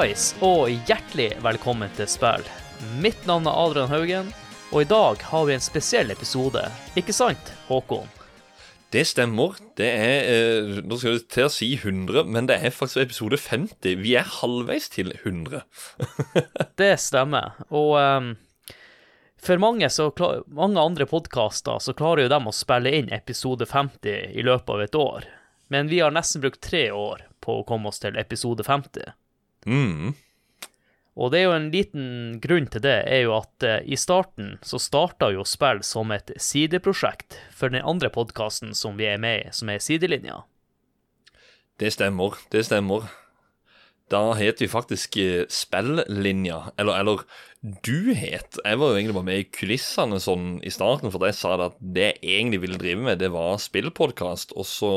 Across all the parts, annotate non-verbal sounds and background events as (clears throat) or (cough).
Hallais og hjertelig velkommen til spill. Mitt navn er Adrian Haugen, og i dag har vi en spesiell episode. Ikke sant, Håkon? Det stemmer. Det er eh, Nå skal du til å si 100, men det er faktisk episode 50. Vi er halvveis til 100. (laughs) Det stemmer. Og ehm, for mange, så klar, mange andre podkaster så klarer jo dem å spille inn episode 50 i løpet av et år. Men vi har nesten brukt tre år på å komme oss til episode 50. Mm. Og det er jo en liten grunn til det, er jo at eh, i starten så starta jo spill som et sideprosjekt for den andre podkasten som vi er med i, som er Sidelinja. Det stemmer. Det stemmer. Da het vi faktisk eh, Spellinja. Eller, eller du het Jeg var jo egentlig bare med i kulissene sånn i starten, for jeg sa det at det jeg egentlig ville drive med, det var spillpodkast, og så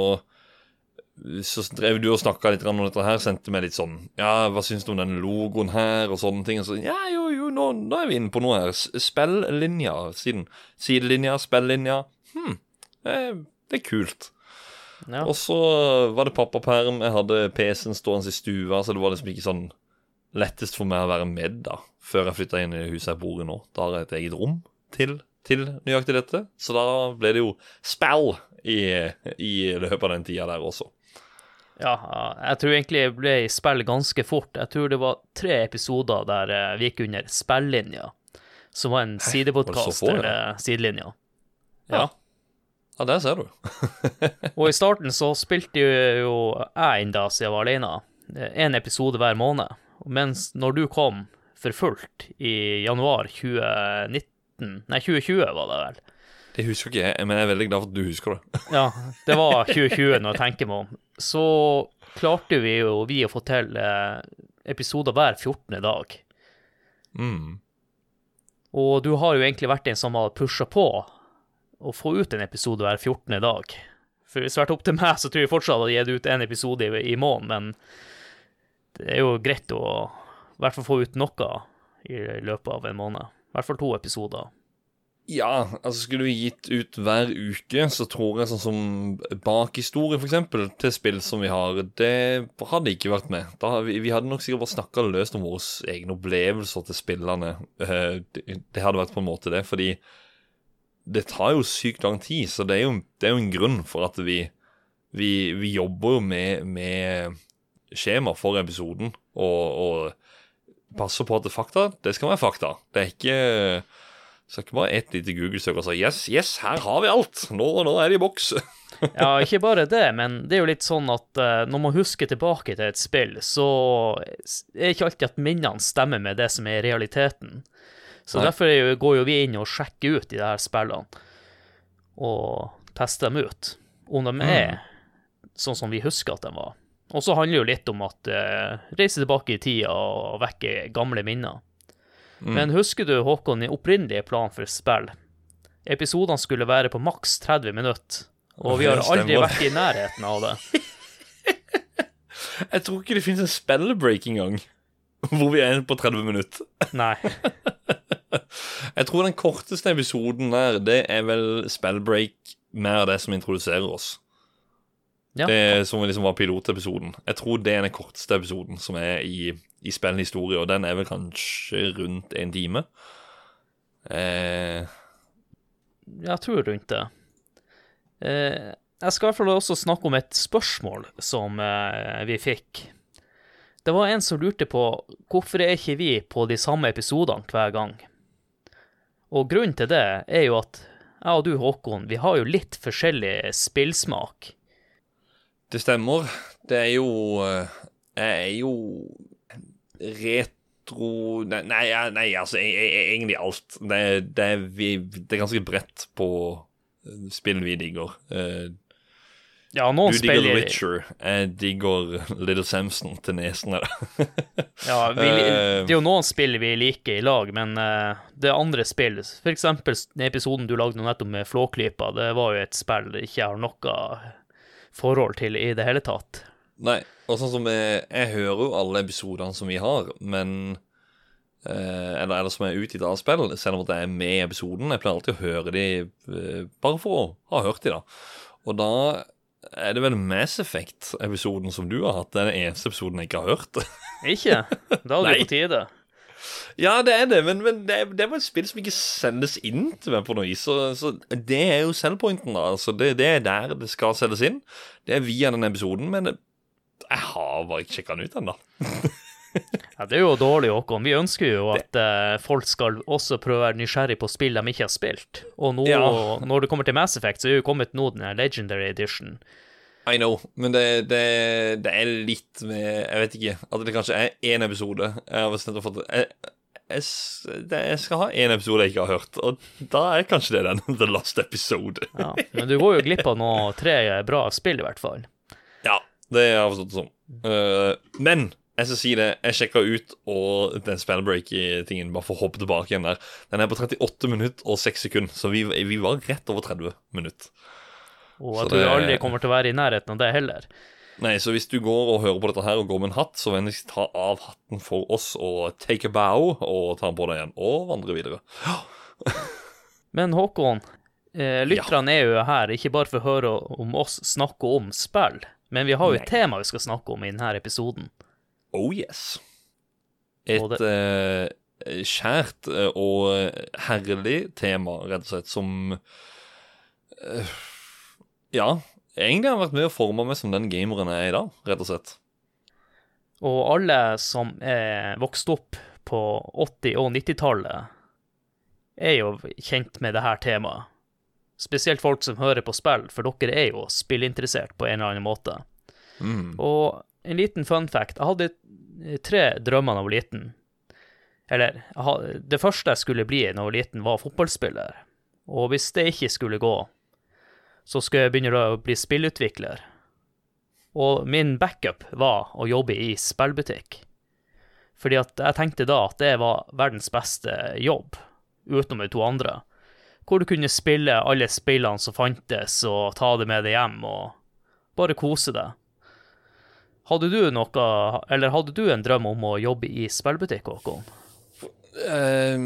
så drev du og snakka litt om dette her, sendte meg litt sånn Ja, hva syns du om den logoen her, og sånne ting. Og så ja, jo, jo, nå, nå er vi inne på noe her. Spellinja siden. Sidelinja, spellinja. Hm, det, det er kult. Ja. Og så var det pappaperm. Jeg hadde PC-en stående i stua, så det var liksom ikke sånn lettest for meg å være med da, før jeg flytta inn i huset jeg bor i nå. Da har jeg et eget rom til, til nøyaktig dette. Så da ble det jo spill i, i løpet av den tida der også. Ja, jeg tror egentlig jeg ble i spill ganske fort. Jeg tror det var tre episoder der eh, vi gikk under spillinja, som var en sidepodkast ja? eh, sidelinja. Ja. Ja. Ja, det ser du. (laughs) Og i starten så spilte jo jeg inn da, siden jeg var alene, en episode hver måned. Mens når du kom for fullt i januar 2019, nei 2020 var det vel, Det husker ikke jeg, men jeg er veldig glad for at du husker det. Ja, det var (laughs) 2020 når jeg tenker meg om. Så klarte vi jo vi å få til eh, episoder hver 14. dag. Mm. Og du har jo egentlig vært en som har pusha på å få ut en episode hver 14. dag. For hvis det hadde vært opp til meg, så tror jeg fortsatt hadde gitt ut en episode i, i måneden, men det er jo greit å i hvert fall få ut noe i løpet av en måned. I hvert fall to episoder. Ja, altså skulle vi gitt ut hver uke, så tror jeg sånn som bakhistorie, for eksempel, til spill som vi har, det hadde ikke vært med. Da, vi, vi hadde nok sikkert bare snakka løst om våre egne opplevelser til spillene. Eh, det, det hadde vært på en måte det, fordi det tar jo sykt lang tid, så det er jo, det er jo en grunn for at vi Vi, vi jobber jo med, med skjema for episoden, og, og passer på at det er fakta, det skal være fakta. Det er ikke så ikke bare ett lite Google-søk og si yes, yes, her har vi alt! Nå, nå er det i boks. (laughs) Ja, ikke bare det, men det er jo litt sånn at uh, når man husker tilbake til et spill, så er det ikke alltid at minnene stemmer med det som er realiteten. Så Nei. derfor er jo, går jo vi inn og sjekker ut de her spillene, og tester dem ut. Om de er sånn som vi husker at de var. Og så handler det jo litt om at uh, reise tilbake i tida og vekke gamle minner. Men husker du, Håkon, i opprinnelige plan for spill? Episodene skulle være på maks 30 minutter, og vi har aldri vært i nærheten av det. (laughs) Jeg tror ikke det finnes en spellbreak engang (laughs) hvor vi er på 30 minutter. (laughs) Nei. Jeg tror den korteste episoden der, det er vel spellbreak mer det som introduserer oss. Ja. Det som liksom var pilotepisoden. Jeg tror det er den korteste episoden som er i, i spillende historie, og den er vel kanskje rundt en time. Eh, Jeg tror rundt det. Eh, jeg skal i hvert fall også snakke om et spørsmål som eh, vi fikk. Det var en som lurte på hvorfor er ikke vi på de samme episodene hver gang? Og grunnen til det er jo at jeg og du, Håkon, vi har jo litt forskjellig spillsmak. Det stemmer. Det er jo eh, Jeg er jo retro Nei, nei, nei altså jeg, jeg, egentlig alt. Det, det, vi, det er ganske bredt på eh, spill vi digger. Uh, Ja, noen du digger spiller Witcher. Jeg digger Little Samson til nesen her. (laughs) Ja, vi, Eh, det er jo noen spill vi liker i lag, men uh, det er andre spill. For eksempel den episoden du lagde nettopp med Flåklypa, det var jo et spill jeg ikke har noe forhold til i det hele tatt. Nei, og sånn som jeg, jeg hører jo alle episodene som vi har, men eh, eller, eller som er utgitt av spill, selv om at jeg er med i episoden. Jeg pleier alltid å høre de eh, bare for å ha hørt de, da. Og da er det vel Mass Effect-episoden som du har hatt. Det er den eneste episoden jeg ikke har hørt. (laughs) Ikke? Da er det på tide. Ja, det er det, men, men det, det var et spill som ikke sendes inn til meg på noe vis. Så, så det er jo selvpointen, da. Altså, det, det er der det skal sendes inn. Det er via den episoden, men jeg har bare ikke sjekka den ut ennå. (laughs) Ja, det er jo dårlig, Håkon. Vi ønsker jo at uh, folk skal også prøve å være nysgjerrig på spill de ikke har spilt. Og nå, Ja. (laughs) når det kommer til Mass Effect, så er jo kommet nå den Legendary Edition. I know, men det, det, det er litt med Jeg vet ikke. At det kanskje er én episode. Jeg har bestemt å jeg, jeg, jeg skal ha én episode jeg ikke har hørt, og da er kanskje det den. (laughs) The Last Episode. Ja. Men du går jo glipp av noe tre bra spill, i hvert fall. Ja, det har jeg forstått det som. Uh, men jeg skal si det, jeg sjekka ut og den spellbreak-tingen, bare for å hoppe tilbake igjen der. Den er på 38 minutter og 6 sekunder, så vi, vi var rett over 30 minutter. Og Så jeg tror det- aldri kommer til å være i nærheten av det heller. Nei, så hvis du går og hører på dette her og går med en hatt, så vennligst ta av hatten for oss og take a bow og ta den på deg igjen, og vandre videre. (laughs) Men Håkon, eh, lytterne er jo her ikke bare for å høre om oss snakke om spill, men vi har jo et Nei. tema vi skal snakke om i denne episoden. Oh yes. Et det... uh, kjært eh, og herlig tema, rett og slett, som uh, Ja, egentlig har vært med å forme meg som den gameren jeg er i dag, rett og slett. Og alle som er vokst opp på 80- og 90-tallet, er jo kjent med det her temaet. Spesielt folk som hører på spill, for dere er jo spillinteressert på en eller annen måte. Mm. Og en liten fun fact. Jeg hadde tre drømmer da jeg var liten. Eller jeg ha- det første jeg skulle bli da jeg var liten, var fotballspiller. Og hvis det ikke skulle gå, så skulle jeg begynne å bli spillutvikler. Og min backup var å jobbe i spillbutikk. Fordi at jeg tenkte da at det var verdens beste jobb, utenom de to andre. Hvor du kunne spille alle spillene som fantes, og ta det med deg hjem, og bare kose deg. Hadde du noe, eller hadde du en drøm om å jobbe i spillbutikk, Håkon? Eh,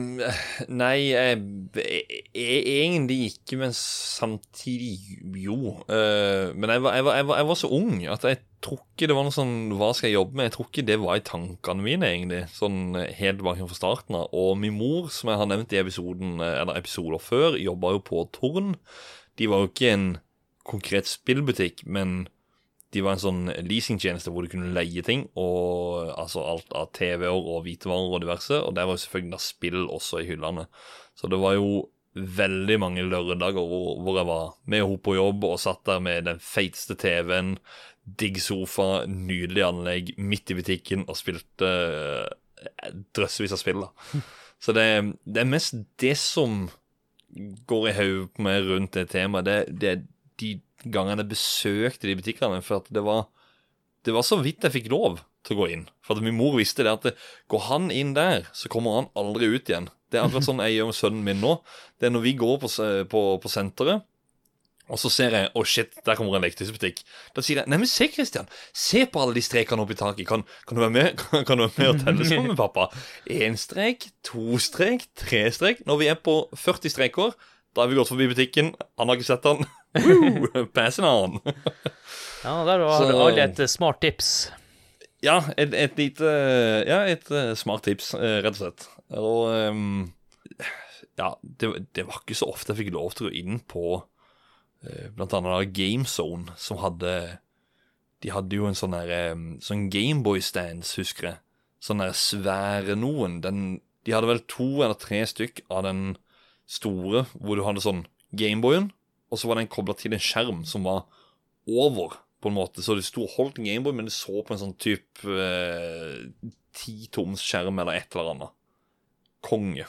nei, jeg, jeg, egentlig ikke, men samtidig jo. Uh, men jeg var, jeg, var, jeg, var, jeg var så ung at jeg tror ikke det var noe sånn Hva skal jeg jobbe med? Jeg tror ikke det var i tankene mine, egentlig. Sånn eh, helt tilbake fra starten av. Og min mor, som jeg har nevnt i episoden, eh, eller episoder før, jobba jo på Torn. De var jo ikke en konkret spillbutikk, men de var en sånn leasingtjeneste hvor du kunne leie ting, og altså alt av TV-er og hvitevarer og diverse, og der var jo selvfølgelig da spill også i hyllene. Så det var jo veldig mange lørdager hvor, hvor jeg var med henne på jobb og satt der med den feiteste TV-en, digg sofa, nydelig anlegg, midt i butikken og spilte eh, drøssevis av spill, da. (laughs) Så det, det er mest det som går i hodet på meg rundt det temaet. Det, det de gangene jeg besøkte de butikkene, for at det var Det var så vidt jeg fikk lov til å gå inn. For at min mor visste det at går han inn der, så kommer han aldri ut igjen. Det er akkurat sånn jeg gjør med sønnen min nå. Det er når vi går på, på, på senteret, og så ser jeg Å, shit, der kommer en leketøysbutikk. Da sier jeg Neimen, se, Christian. Se på alle de strekene oppi taket. Kan, kan, du være med, (laughs) kan, du være med og telle sammen med pappa? Én strek, to strek, tre strek. Når vi er på 40 streker, da har vi gått forbi butikken. Han har ikke sett han. Woo! Pass en annen. Ja, der har Så- alle et eh, smart tips. Ja, et, et lite Ja, et eh, smart tips, eh, rett og slett. Og um, Ja, det, det var ikke så ofte jeg fikk lov til å gå inn på blant annet GameZone, som hadde De hadde jo en sånn der Sånn Gameboy-stands, husker jeg. Sånn der svære noen. Den, de hadde vel to eller tre stykk av den store, hvor du hadde sånn Gameboyen, og så var den kobla til en skjerm som var over, på en måte. Så det sto holdt en Gameboy, men det så på en sånn type eh, titoms skjerm eller et eller annet. Konge.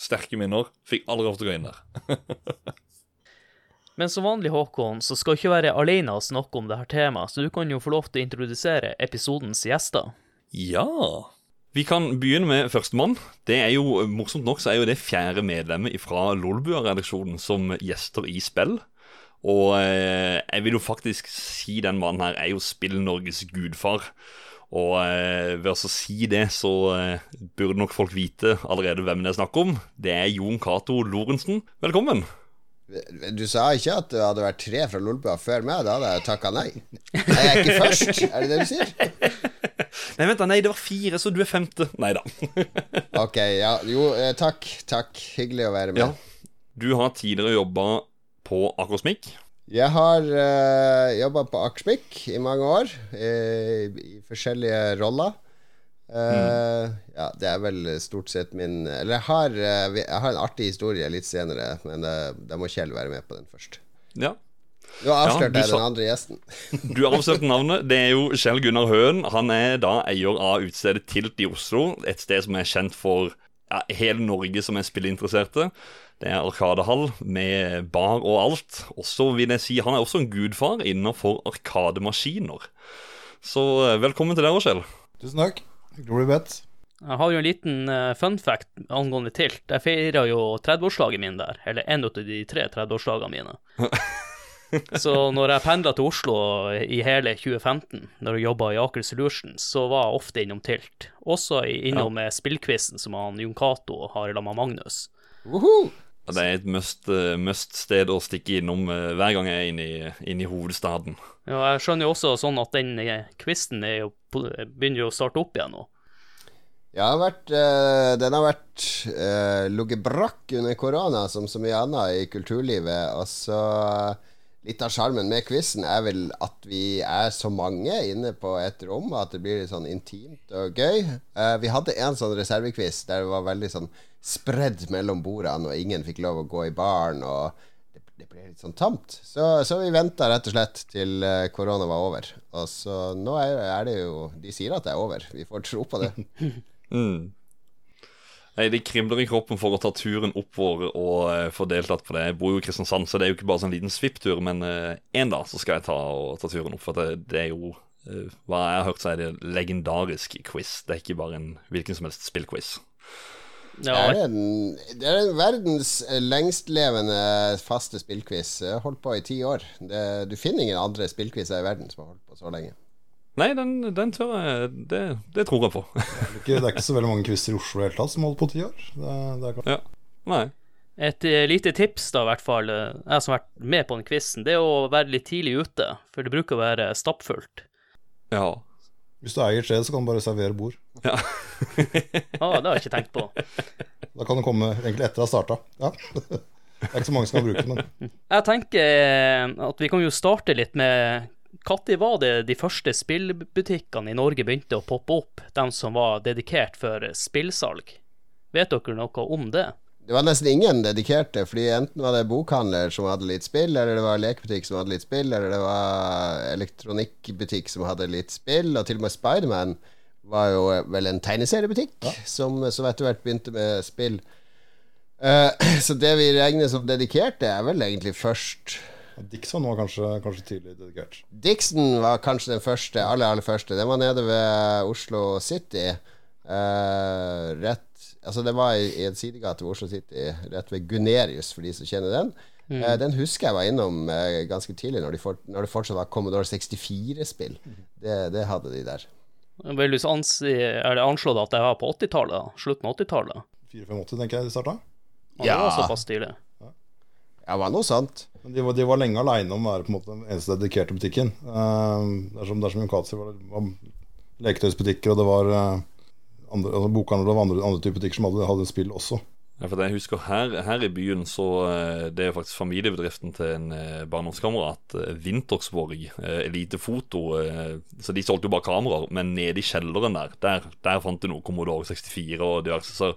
Sterke minner. Fikk aldri lov til å gå inn der. (laughs) Men som vanlig, Håkon, så skal ikke være alene og snakke om dette temaet, så du kan jo få lov til å introdusere episodens gjester. Ja. Vi kan begynne med førstemann. Det er jo, Morsomt nok så er jo det fjerde medlemmet fra Lolbua-redaksjonen som gjester i spill. Og eh, jeg vil jo faktisk si den mannen her er jo Spill-Norges gudfar. Og eh, ved å si det, så eh, burde nok folk vite allerede hvem det er snakk om. Det er Jon Cato Lorentzen. Velkommen. Du sa ikke at det hadde vært tre fra Lolbua før meg, da hadde jeg takka nei. Er ikke først? Er det det du sier? Nei, vent da, nei, det var fire, så du er femte. Nei da. (laughs) Ok, ja. Jo, eh, takk. Takk. Hyggelig å være med. Ja. Du har tidligere jobba på Akosmik. Jeg har uh, jobba på Akersmik i mange år, i, i forskjellige roller. Eh, Ja, det er vel stort sett min Eller jeg har, eh, jeg har en artig historie litt senere, men uh, da må Kjell være med på den først. Ja. Nå har du jeg sa- den andre gjesten. (laughs) Du har avslørt navnet. Det er jo Kjell Gunnar Høen. Han er da eier av utestedet Tilt i Oslo. Et sted som er kjent for ja, hele Norge som er spilleinteresserte. Det er Arkadehall med bar og alt. Også vil jeg si Han er også en gudfar innenfor arkademaskiner. Så eh, velkommen til deg òg, Kjell. Tusen takk. Glory bet. Jeg har jo en liten uh, fun fact angående Tilt. Jeg feira jo 30-årslaget min der, eller en av de tre 30-årslagene mine. (laughs) Så når jeg pendla til Oslo i hele 2015, når jeg jobba i Aker Solutions, så var jeg ofte innom Tilt. Også innom ja. spillquizen som han Jon Cato har sammen med Magnus. Woohoo! Det er et must, eh, must-sted å stikke innom eh, hver gang jeg er inne i, inn i hovedstaden. Ja, jeg skjønner jo også sånn at den eh, quizen er begynner jo å starte opp igjen nå. Ja, har vært, øh, den har vært øh, ligget brakk under korona, som så mye annet i kulturlivet. Og så eh, Litt av sjarmen med quizen er vel at vi er så mange inne på et rom, at det blir litt sånn intimt og gøy. Uh, vi hadde en sånn reservequiz der det var veldig sånn spredd mellom bordene, og ingen fikk lov å gå i baren. Og det, det ble litt sånn tamt. Så, så vi venta rett og slett til eh, korona var over. Og så nå er, er det jo De sier at det er over. Vi får tro på det. (laughs) Mm. Nei, Det kribler i kroppen for å ta turen oppover og uh, få deltatt på det. Jeg bor jo i Kristiansand, så det er jo ikke bare sånn liten svipptur, men én en dag så skal jeg ta, og, ta turen opp. For det, det er jo uh, Hva jeg har hørt, så er det legendarisk quiz. Det er ikke bare en hvilken som helst spillquiz. Det Ja, er, en, det er en verdens lengstlevende faste spillquiz. Holdt på i ti år. Det, du finner ingen andre spillquizer i verden som har holdt på så lenge. Nei, den, den tør jeg det, det tror jeg på. Det er ikke, det er ikke så veldig mange quizer i Oslo i hele tatt som holder på ti år. Det, det er ja. Nei. Et eh, lite tips, da, i hvert fall, eh, jeg som har vært med på den quizen, det er å være litt tidlig ute, for det bruker å være stappfullt. Ja. Hvis du eier et sted, så kan du bare servere bord. ja. (laughs) Ah, det har jeg ikke tenkt på. Da kan du komme egentlig etter å ha starta. Ja. Det er ikke så mange som kan bruke den. men Jeg tenker eh, at vi kan jo starte litt med Når var det de første spillbutikkene i Norge begynte å poppe opp? De som var dedikert for spillsalg? Vet dere noe om det? Det var nesten ingen dedikerte, fordi enten var det bokhandler som hadde litt spill, eller det var lekebutikk som hadde litt spill, eller det var elektronikkbutikk som hadde litt spill, og til og med Spiderman var jo vel en tegneseriebutikk som, som etter hvert begynte med spill. Uh, (clears throat) så det vi regner som dedikerte, er vel egentlig først Dixon var kanskje, kanskje tidlig dedikert. Dixon var kanskje den første, aller, aller første. Den var nede ved Oslo City. Eh, rett Altså, det var i, i en sidegate ved Oslo City, rett ved Gunerius, for de som kjenner den. Eh, den husker jeg var innom eh, ganske tidlig, når, de for, når det fortsatt var Commodore 64-spill. Det, det hadde de der. Vil du ansi, er det anslått at det var på 80-tallet? Slutten av 80-tallet? 485, tenker jeg de starta. Ja, Det var såpass tidlig. Ja, var noe sånt. De var, de var lenge aleine om å være på en måte den eneste dedikerte butikken. Uh, dersom, er som, det er som Jon Katzi var, var leketøysbutikker, og det var uh, andre, altså bokhandler og andre, andre typer butikker som hadde, hadde spill også. Ja, for jeg husker her, her i byen så eh, Det er faktisk familiebedriften til en eh, barndomskamerat, Vintersborg. Eh, Elite Foto. eh, Så de solgte jo bare kameraer, men nede i kjelleren der, der, der fant du noe Commodore 64 og diverse. Så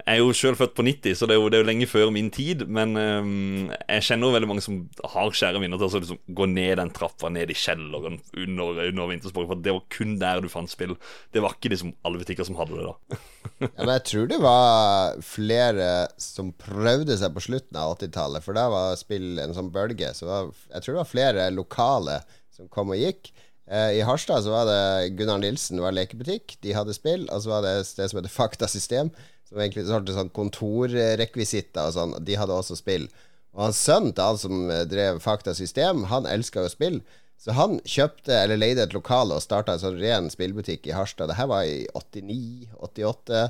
jeg er jo sjøl født på 90, så det er, jo, det er jo lenge før min tid. Men um, jeg kjenner jo veldig mange som har kjære minner til å liksom, gå ned den trappa, ned i kjelleren under, under Wintersborg. For det var kun der du fant spill. Det var ikke liksom alle butikker som hadde det da. Ja, men jeg tror det var flere som prøvde seg på slutten av 80-tallet, for da var spill en sånn bølge. Så var, jeg tror det var flere lokale som kom og gikk. Eh, I Harstad så var det Gunnar Nilsen var lekebutikk, de hadde spill. Og så var det et sted som heter Faktasystem, som egentlig solgte sånn kontorrekvisitter og sånn. De hadde også spill. Og hans sønn til han som drev drev Faktasystem, han elska jo spill. Så han kjøpte eller leide et lokale og starta en sånn ren spillbutikk i Harstad. Det her var i 89-88.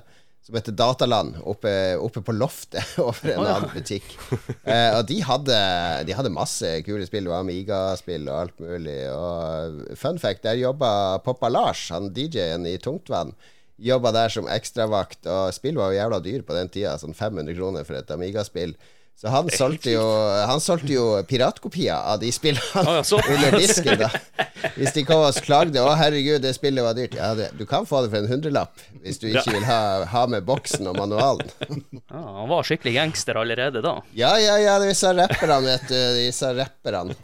Som heter Dataland, oppe, oppe på loftet (laughs) over en annen butikk. Eh, og de hadde, de hadde masse kule spill. Det var Amiga-spill og alt mulig. Og fun fact, der jobba Poppa Lars, han DJ-en i Tungtvann. Jobba der som ekstravakt, og spill var jo jævla dyr på den tida. Sånn 500 kroner for et Amiga-spill. Så han solgte, jo, han solgte jo piratkopier av de spillene Ah, ja, (laughs) under disken, da. Hvis de kom og klagde 'Å, herregud, det spillet var dyrt'. Ja, det, du kan få det for en hundrelapp hvis du ikke vil ha, ha med boksen og manualen. (laughs) Ja, han var skikkelig gangster allerede da. Ja, ja, ja, disse rapperne, vet du. Disse rapperne.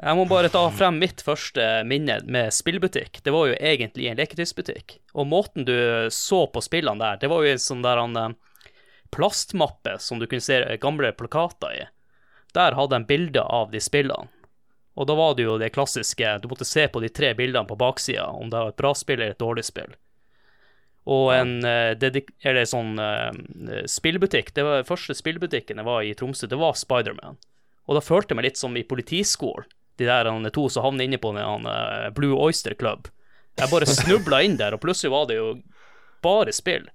Jeg må bare ta frem mitt første minne med spillbutikk. Det var jo egentlig en leketøysbutikk. Og måten du så på spillene der, det var jo sånn der han eh, plastmappe som du kunne se gamle plakater i. Der hadde de bilder av de spillene. Og da var det jo det klassiske, du måtte se på de tre bildene på baksida, om det var et bra spill eller et dårlig spill. Og en eh, eller sånn eh, spillbutikk, det var første spillbutikken jeg var i Tromsø, det var Spiderman. Og da følte jeg meg litt som i politiskolen, de der han, to som havner inne på den han, eh, Blue Oyster Club. Jeg bare snubla inn der, og plutselig var det jo bare spill.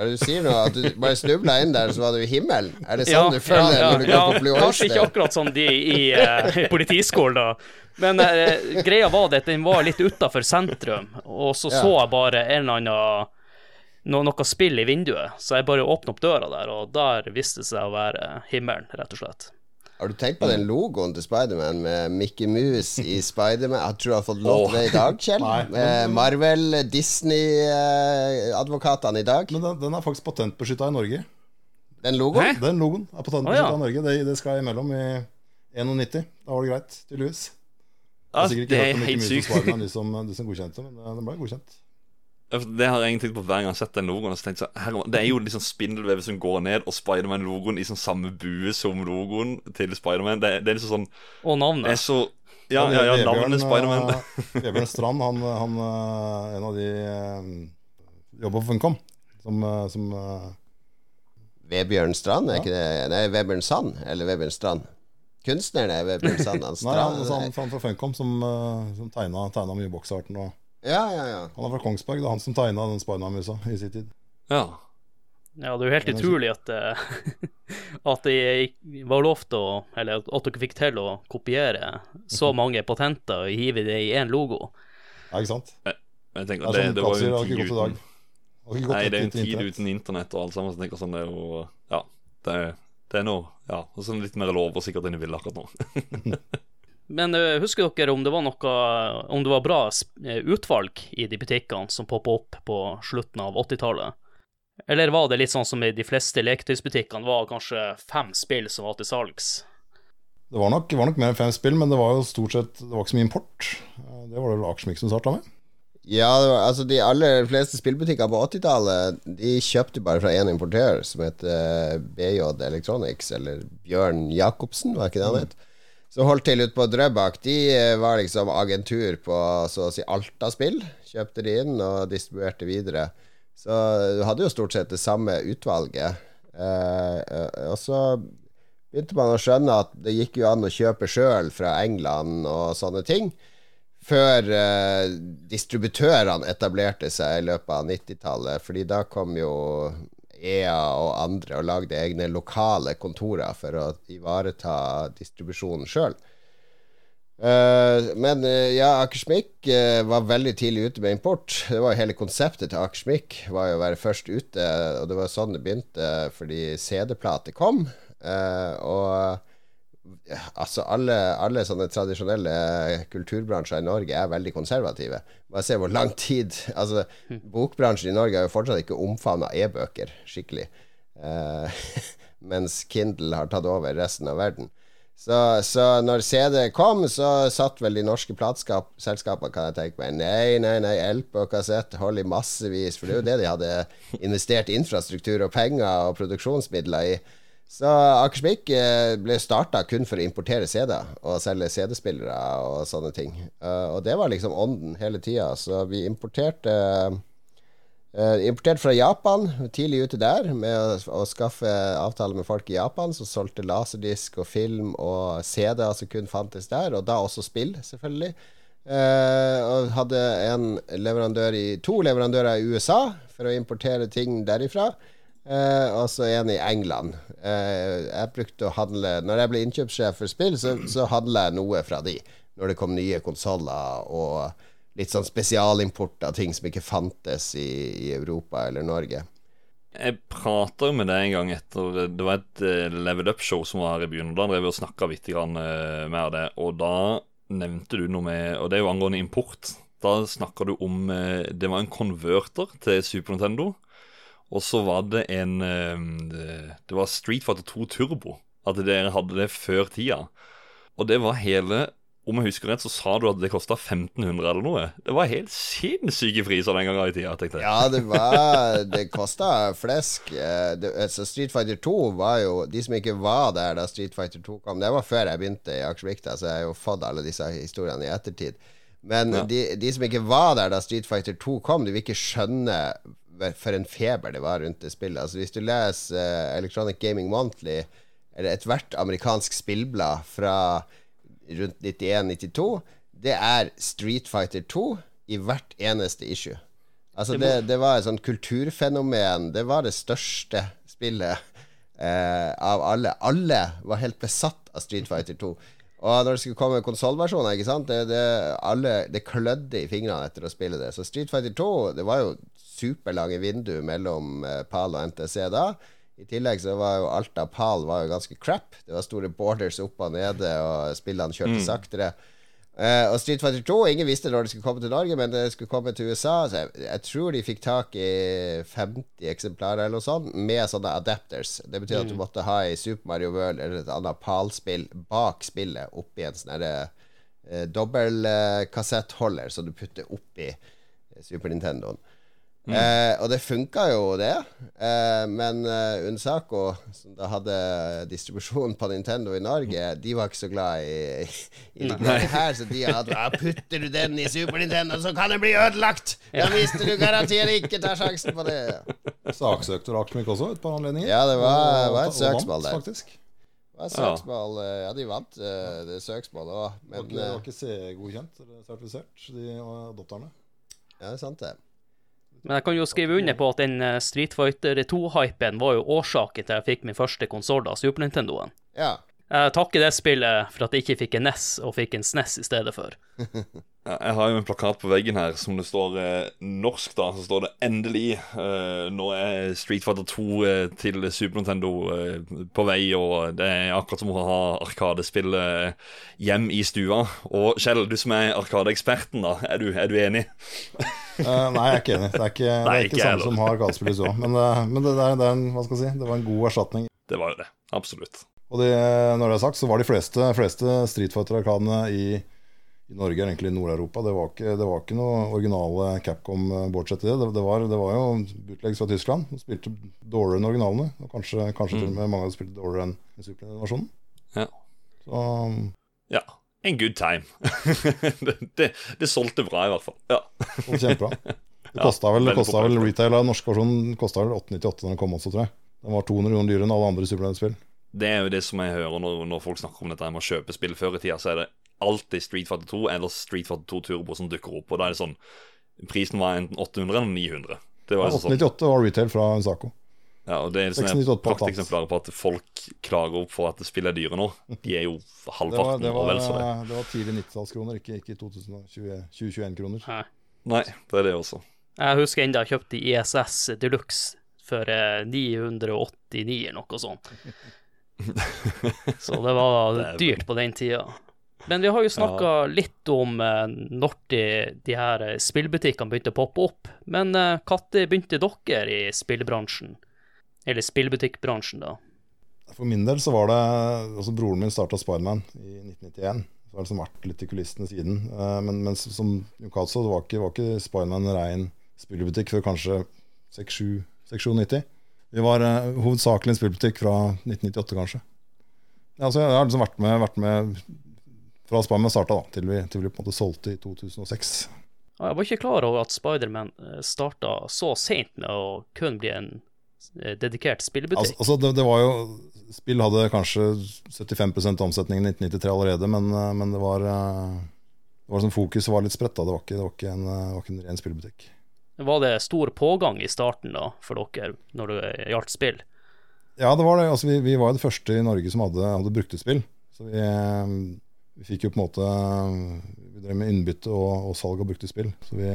Hva er det du sier nå? At du bare snubla inn der, så var du i himmelen? Er det sånn du føler ja, når du går på Blue Kanskje ikke akkurat som de i eh, politiskolen, da. Men uh, greia var det at den var litt utafor sentrum, og så Ja. så jeg bare en eller annen no, noe spill i vinduet, så jeg bare åpna opp døra der, og der viste det seg å være himmelen, rett og slett. Har du tenkt på den logoen til Spiderman med Mickey Mouse i (laughs) Spiderman? Jeg tror jeg har fått lov til det i dag, Kjell? Marvel, Disney-advokatene i dag. Men den, den er faktisk patentbeskytta i Norge. Den logoen? Den logoen er patentbeskytta oh, ja. i Norge. Det, det skal imellom i 91. Da var det greit, tydeligvis. Ja, det er helt sykt. Du som, som godkjente, men eh, den ble godkjent. Det har jeg tenkt på hver gang jeg har sett den logoen. så så, her, Det er jo liksom spindelvevet som går ned, og Spiderman-logoen i sånn samme bue som logoen til Spiderman. Det, det er liksom sånn Og navnet. er så Ja, ja, ja navnet Spiderman. eh, (laughs) Vebjørn Strand, han, han eh, en av de uh, jobber på Funcom. Som, eh, som eh, Vebjørn Strand, er ikke det? Nei, Vebjørn Sand, eller Vebjørn Strand. Kunstneren er Vebjørn Sand. Han Nei, Strand altså, han, han fra Funcom som, uh, som tegna, tegna mye boksarten. Og, Ja, ja, ja. han er fra Kongsberg, det er han som tegna den Spiderman-musa i sin tid. Ja. Ja, det er jo helt utrolig at, eh, (laughs) at det var lov til å Eller at dere fikk til å kopiere så mange patenter og hive det i én logo. Ja, ikke sant? Jeg, jeg tenker, det, det, det var jo en tid uten Nei, det er en tid uten internett og alt sammen. Så jeg tenker sånn, det er jo Ja. Det, er- det er noe Ja, og sånn litt mer lover sikkert enn jeg vil akkurat nå. (laughs) (laughs) Men eh, husker dere om det var noe Om det var bra eh, utvalg i de butikkene som poppa opp på slutten av 80-tallet? Eller var det litt sånn som i de fleste leketøysbutikkene, var kanskje fem spill som var til salgs? Det var nok, var nok mer enn fem spill, men det var jo stort sett Det var ikke så mye import. Eh, Det var det vel Akersmik som starta med. Ja, det var, altså De aller fleste spillbutikker på 80-tallet De kjøpte bare fra én importør, som heter BJ Electronics, eller Bjørn Jacobsen, var ikke det han het? Som holdt til ute på Drøbak. De eh, var liksom agentur på så å si Alta-spill. Kjøpte de inn og distribuerte videre. Så du hadde jo stort sett det samme utvalget. Eh, eh, og så begynte man å skjønne at det gikk jo an å kjøpe sjøl fra England og sånne ting. Før eh, distributørene etablerte seg i løpet av 90-tallet. Fordi da kom jo EA og andre og lagde egne lokale kontorer for å ivareta distribusjonen sjøl. men eh, ja, Akersmik uh, var veldig tidlig ute med import. Det var jo Hele konseptet til Akersmik var jo å være først ute, og det var sånn det begynte fordi CD-plate kom. Eh, og Altså, alle, alle sånne tradisjonelle kulturbransjer i Norge er veldig konservative. Bare se hvor lang tid Altså, bokbransjen i Norge har jo fortsatt ikke omfavna e-bøker skikkelig. Eh, (laughs) mens Kindle har tatt over resten av verden. Så, så når CD kom, så satt vel de norske plateselskapene, kan jeg tenke meg, nei, nei, nei, LP og kassett, hold i massevis, for det er jo det de hadde investert infrastruktur og penger og produksjonsmidler i. Så Akersmik eh, ble starta kun for å importere CD-er og selge CD-spillere og sånne ting. Eh, og det var liksom ånden hele tida. Så vi importerte eh, Importerte fra Japan, tidlig ute der, med å, skaffe avtale med folk i Japan som solgte laserdisk og film og CD-er som kun fantes der, og da også spill, selvfølgelig. Og hadde en leverandør i, to leverandører i USA for å importere ting derifra. Eh, og så en i England. Eh, jeg brukte å handle Når jeg ble innkjøpssjef for spill, så, så handla jeg noe fra de. Når det kom nye konsoller og litt sånn spesialimport av ting som ikke fantes i, i Europa eller Norge. Jeg prata med deg en gang etter Det var et uh, Level Up-show som var her i byen. Da drev vi og snakka litt mer av det. Og da nevnte du noe med Og det er jo angående import. Da snakka du om uh, Det var en konverter til Super Nintendo. Og så var det en Det var Street Fighter 2 Turbo. At dere hadde det før tida. Og det var hele om jeg husker rett, så sa du at det kosta 1500 eller noe. Det var helt sinnssyke priser den gangen i tida. tenkte jeg. Ja, det var Det kosta flesk. Eh, det, altså Street Fighter 2 var jo De som ikke var der da Street Fighter 2 kom Det var før jeg begynte i Akersvikta, så jeg har jo fått alle disse historiene i ettertid. Men ja. de, de, som ikke var der da Street Fighter 2 kom, de vil ikke skjønne for en feber det var rundt det spillet. Altså Hvis du leser uh, Electronic Gaming Monthly, eller ethvert amerikansk spillblad fra rundt 91-92, det er Street Fighter 2 i hvert eneste issue. Altså, det, det var et sånt kulturfenomen. Det var det største spillet eh, av alle. Alle var helt besatt av Street Fighter 2. Og når det skulle komme konsollversjoner, ikke sant det, det, alle, det klødde i fingrene etter å spille det. Så Street Fighter 2 Det var jo superlange vindu mellom eh, PAL og NTC da. I tillegg så var jo alt av PAL var jo ganske crap. Det var store borders opp og nede, og spillene kjørte mm. saktere. Uh, og Street Fighter 2 Ingen visste når det skulle komme til Norge, men det skulle komme til USA. Så jeg, jeg tror de fikk tak i 50 eksemplarer eller noe sånt med sånne adapters. Det betyr mm. at du mm. måtte ha i Super Mario World eller et annet PAL-spill bak spillet oppi en sånn uh, dobbeltkassettholder som du putter oppi Super Nintendoen. Mm. Eh, og det funka jo, det. Eh, men uh, Unsaco, som da hadde distribusjon på Nintendo i Norge, de var ikke så glad i, i, i det her. Så de hadde ja, Putter du den i Super Nintendo, så kan den bli ødelagt! Da mister du garantert ikke ta sjansen på det. Saksøkte Raksmik også et par anledninger? Ja, det var, var et søksmål der. Faktisk. Det søksmål, eh, ja, de vant uh, det søksmålet òg. Men Det var ikke C-godkjent eller sertifisert, de adopterne. Ja, det er sant, det. Men jeg kan jo skrive under på at den eh, Street Fighter 2-hypen var jo årsaken til jeg fikk min første konsoll Super Nintendoen. Ja. Jeg takker det spillet for at jeg ikke fikk en NES og fikk en SNES i stedet for. (laughs) jeg har jo en plakat på veggen her som det står eh, norsk, da. Så står det 'Endelig'. Eh, nå er Street Fighter 2 eh, til Super Nintendo eh, på vei, og det er akkurat som å ha Arkadespill eh, hjem i stua. Og Kjell, du som er Arkadeeksperten, da. Er du, er du enig? Uh, (laughs) nei, jeg er ikke enig. Det er ikke, nei, det er ikke, ikke samme som har arkadespillet i stua. Men, uh, men det, det, er, det, er en, hva skal jeg si, det var en god erstatning. Det var jo det. Absolutt. Og det, når det er sagt, så var de fleste, fleste Street Fighter-arkadene i, i, Norge, egentlig i Nord-Europa, det, det, var ikke noe originale Capcom bortsett bortsett det. Det, var, det var jo bootlegs fra Tyskland. De spilte dårligere enn originalene. Og kanskje, kanskje mm. til og med mange hadde spilt dårligere enn Super-versjonen. Ja. Så ja en good time. (laughs) det, det, det, solgte bra, i hvert fall. Ja. Kjempebra. (laughs) Det kosta vel, ja, vel retail av norske versjonen vel 898 da den kom også, tror jeg. Den var 200 kroner dyrere enn alle andre Superland-spill. Det er jo det som jeg hører når, når, folk snakker om dette med å kjøpe spill før i tida, så er det alltid Street Fighter 2 eller Street Fighter 2 Turbo som dukker opp. Og da er det sånn Prisen var enten 800 eller 900. Det var ja, 898 sånn. var retail fra Saco. Ja, og Det er sånne prakteksemplarer på at folk klager opp for at spillet er dyre nå. De er jo halvparten det var, det var, og vel så det. Det var tidlig 90-tallskroner, ikke, ikke 2021-kroner. Nei. Nei, det er det også. Jeg husker enda jeg kjøpte ISS Deluxe for 989 eh, eller noe sånt. (laughs) Så det var (laughs) dyrt på den tida. Men vi har jo snakka ja. litt om uh, når de, de her spillbutikkene begynte å poppe opp. Men når uh, begynte dere i spillbransjen? Eller spillbutikkbransjen, da? For min del så var det altså Broren min starta Spiderman i 1991. Så har det liksom vært litt i kulissene siden. Eh, men, men som Newcastle var ikke, var ikke Spiderman en rein spillbutikk før kanskje 6-7-90. Vi var uh, hovedsakelig en spillbutikk fra 1998, kanskje. Ja, altså, jeg har liksom vært med, vært med fra Spiderman starta til vi, til vi på en måte solgte i 2006. Jeg var ikke klar over at Spiderman eh, starta så seint med å kun bli en Eh, dedikert spillebutikk. Altså, altså det, det, var jo Spill hadde kanskje 75 omsetning i 1993 allerede, men, men det var det var sånn Fokuset var litt spredt. da Det var ikke, det var ikke, en, var ikke en ren spillebutikk. Var det stor pågang i starten da for dere når det gjaldt spill? Ja, det var det. Altså, vi, vi var det første i Norge som hadde, hadde bruktespill. Så vi, eh, vi fikk jo på en måte Vi drev med innbytte og, og salg av brukte spill. Så vi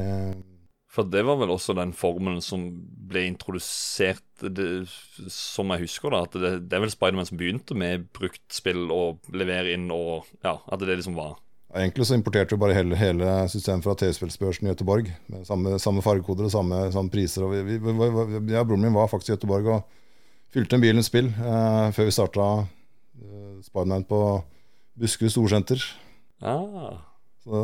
For det var vel også den formelen som ble introdusert, det, som jeg husker da, at det, det er vel Spiderman som begynte med bruktspill og levere inn og Ja, at det liksom var ja, Egentlig så importerte vi bare hele, hele systemet fra TV-spillsbørsen i Gøteborg. Med samme, samme fargekoder og samme, samme priser. Og vi, vi, vi, ja, broren min var faktisk i Gøteborg og fylte en bil med spill eh, før vi starta eh, Spiderman på Buskerud Storsenter. ah. Så,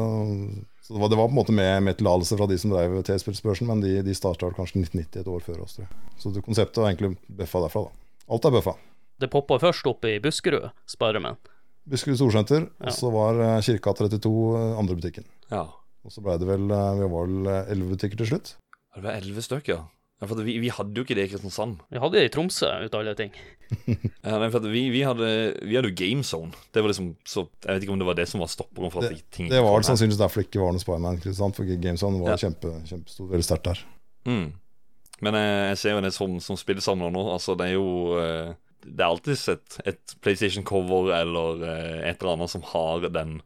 så det, var, det var på en måte med, med tillatelse fra de som drev TV-spillsbørsen, men de, de starta kanskje 1990, et år før oss. tror jeg. Så det konseptet var egentlig bøffa derfra. da. Alt er bøffa. Det poppa først opp i Buskerud, Spiderman. Buskerud Storsenter, Ja. og så var eh, Kirka 32 eh, andre butikken. Ja. Og så blei det vel eh, Vi var vel elleve butikker til slutt. Det var elleve stykker. Ja, for vi, vi hadde jo ikke det i Kristiansand. Vi hadde det i Tromsø, ut av alle ting. (laughs) Ja, nei, for vi, vi, hadde, vi hadde jo Game Zone. Det var liksom, så Jeg vet ikke om det var det som var stopperen for at Det, ting det var sannsynligvis derfor det ikke var noe Spiderman. For Game GameZone var Ja. kjempe, kjempestort, veldig sterkt der. Mm. Men jeg, jeg ser jo det som, som spillsamler nå. Altså, det er jo eh, Det er alltid et, et PlayStation-cover eller eh, et eller annet som har den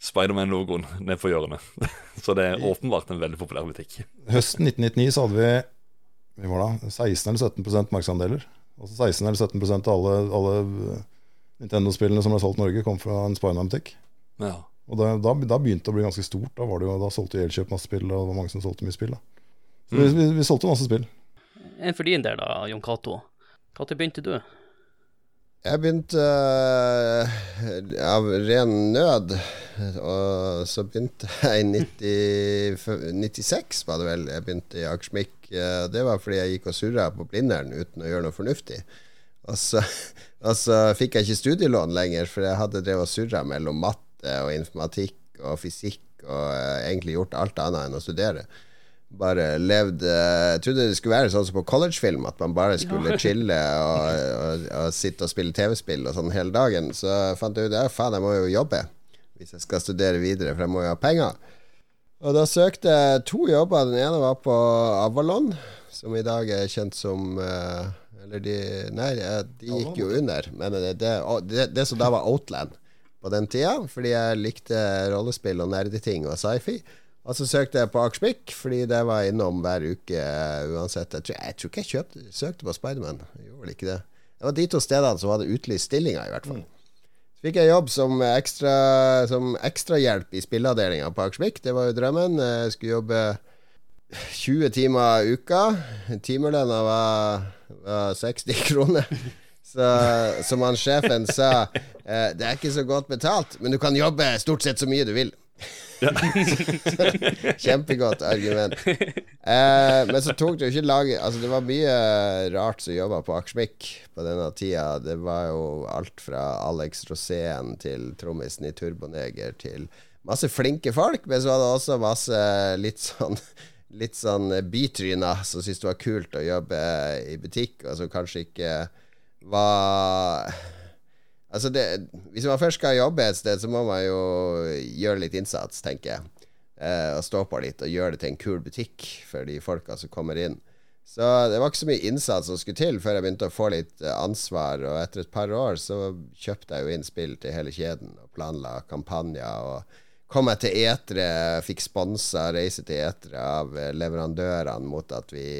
Spiderman-logoen ned på hjørnet. (laughs) så det er åpenbart en veldig populær butikk. Høsten 1999 så hadde vi vi var da, 16 eller 17% markedsandeler. Altså 16 eller 17% av alle, alle eh, Nintendo-spillene som ble solgt i Norge, kom fra en Spiderman-butikk. Ja. Og da, da, da begynte det å bli ganske stort. Da, var det jo, da solgte Elkjøp masse spill, og det var mange som solgte mye spill. da Så vi, vi, vi solgte masse spill. En for din del, da, Jon Cato. Når begynte du? Jeg begynte uh, av ren nød. Og så begynte jeg i 90, 96, var det vel. Jeg begynte i Akersmik. Eh, Det var fordi jeg gikk og surra på Blindern uten å gjøre noe fornuftig. Og så, (laughs) og så fikk jeg ikke studielån lenger, for jeg hadde drevet og surra mellom matte og informatikk og fysikk og eh, egentlig gjort alt annet enn å studere. Bare levd Jeg trodde det skulle være sånn som på collegefilm, at man bare skulle chille (laughs) og, og, og sitte og spille TV-spill og sånn hele dagen. Så fant jeg ut at faen, jeg må jo jobbe hvis jeg skal studere videre, for jeg må jo ha penger. Og da søkte jeg to jobber. Den ene var på Avalon, som i dag er kjent som eh, Eller de Nei, de gikk jo under. Men det, det, det, det som da var Outland på den tida, fordi jeg likte rollespill og nerdeting og sci-fi. Og så søkte jeg på Akersmik, fordi det var innom hver uke eh, uansett. Jeg tror, jeg tror ikke jeg kjøpte, søkte på Spiderman. Gjorde vel ikke det. Det var de to stedene som hadde utlyst stillinger, i hvert fall. Så fikk jeg jobb som, ekstra, som ekstrahjelp i spilleavdelinga på Akersmik. Det var jo drømmen. Jeg skulle jobbe 20 timer i uka. Timelønna var, var 60 (laughs) kroner. Så som han sjefen sa, eh, det er ikke så godt betalt, men du kan jobbe stort sett så mye du vil. (laughs) Kjempegodt argument. Eh, men så tok det jo ikke lang Altså, det var mye rart som jobba på Akersmik på denne tida. Det var jo alt fra Alex Rosén til trommisen i Turboneger til masse flinke folk, men så var det også masse litt sånn Litt sånn bytryner som syntes det var kult å jobbe i butikk, og som kanskje ikke var Altså det, Hvis man først skal jobbe et sted, så må man jo gjøre litt innsats, tenker jeg. Eh, og stå på litt og gjøre det til en kul butikk for de folka som kommer inn. Så det var ikke så mye innsats som skulle til før jeg begynte å få litt eh, ansvar. Og etter et par år så kjøpte jeg jo inn spill til hele kjeden og planla kampanjer. Og kom jeg til etere, fikk sponsa reise til etere av eh, leverandørene mot at vi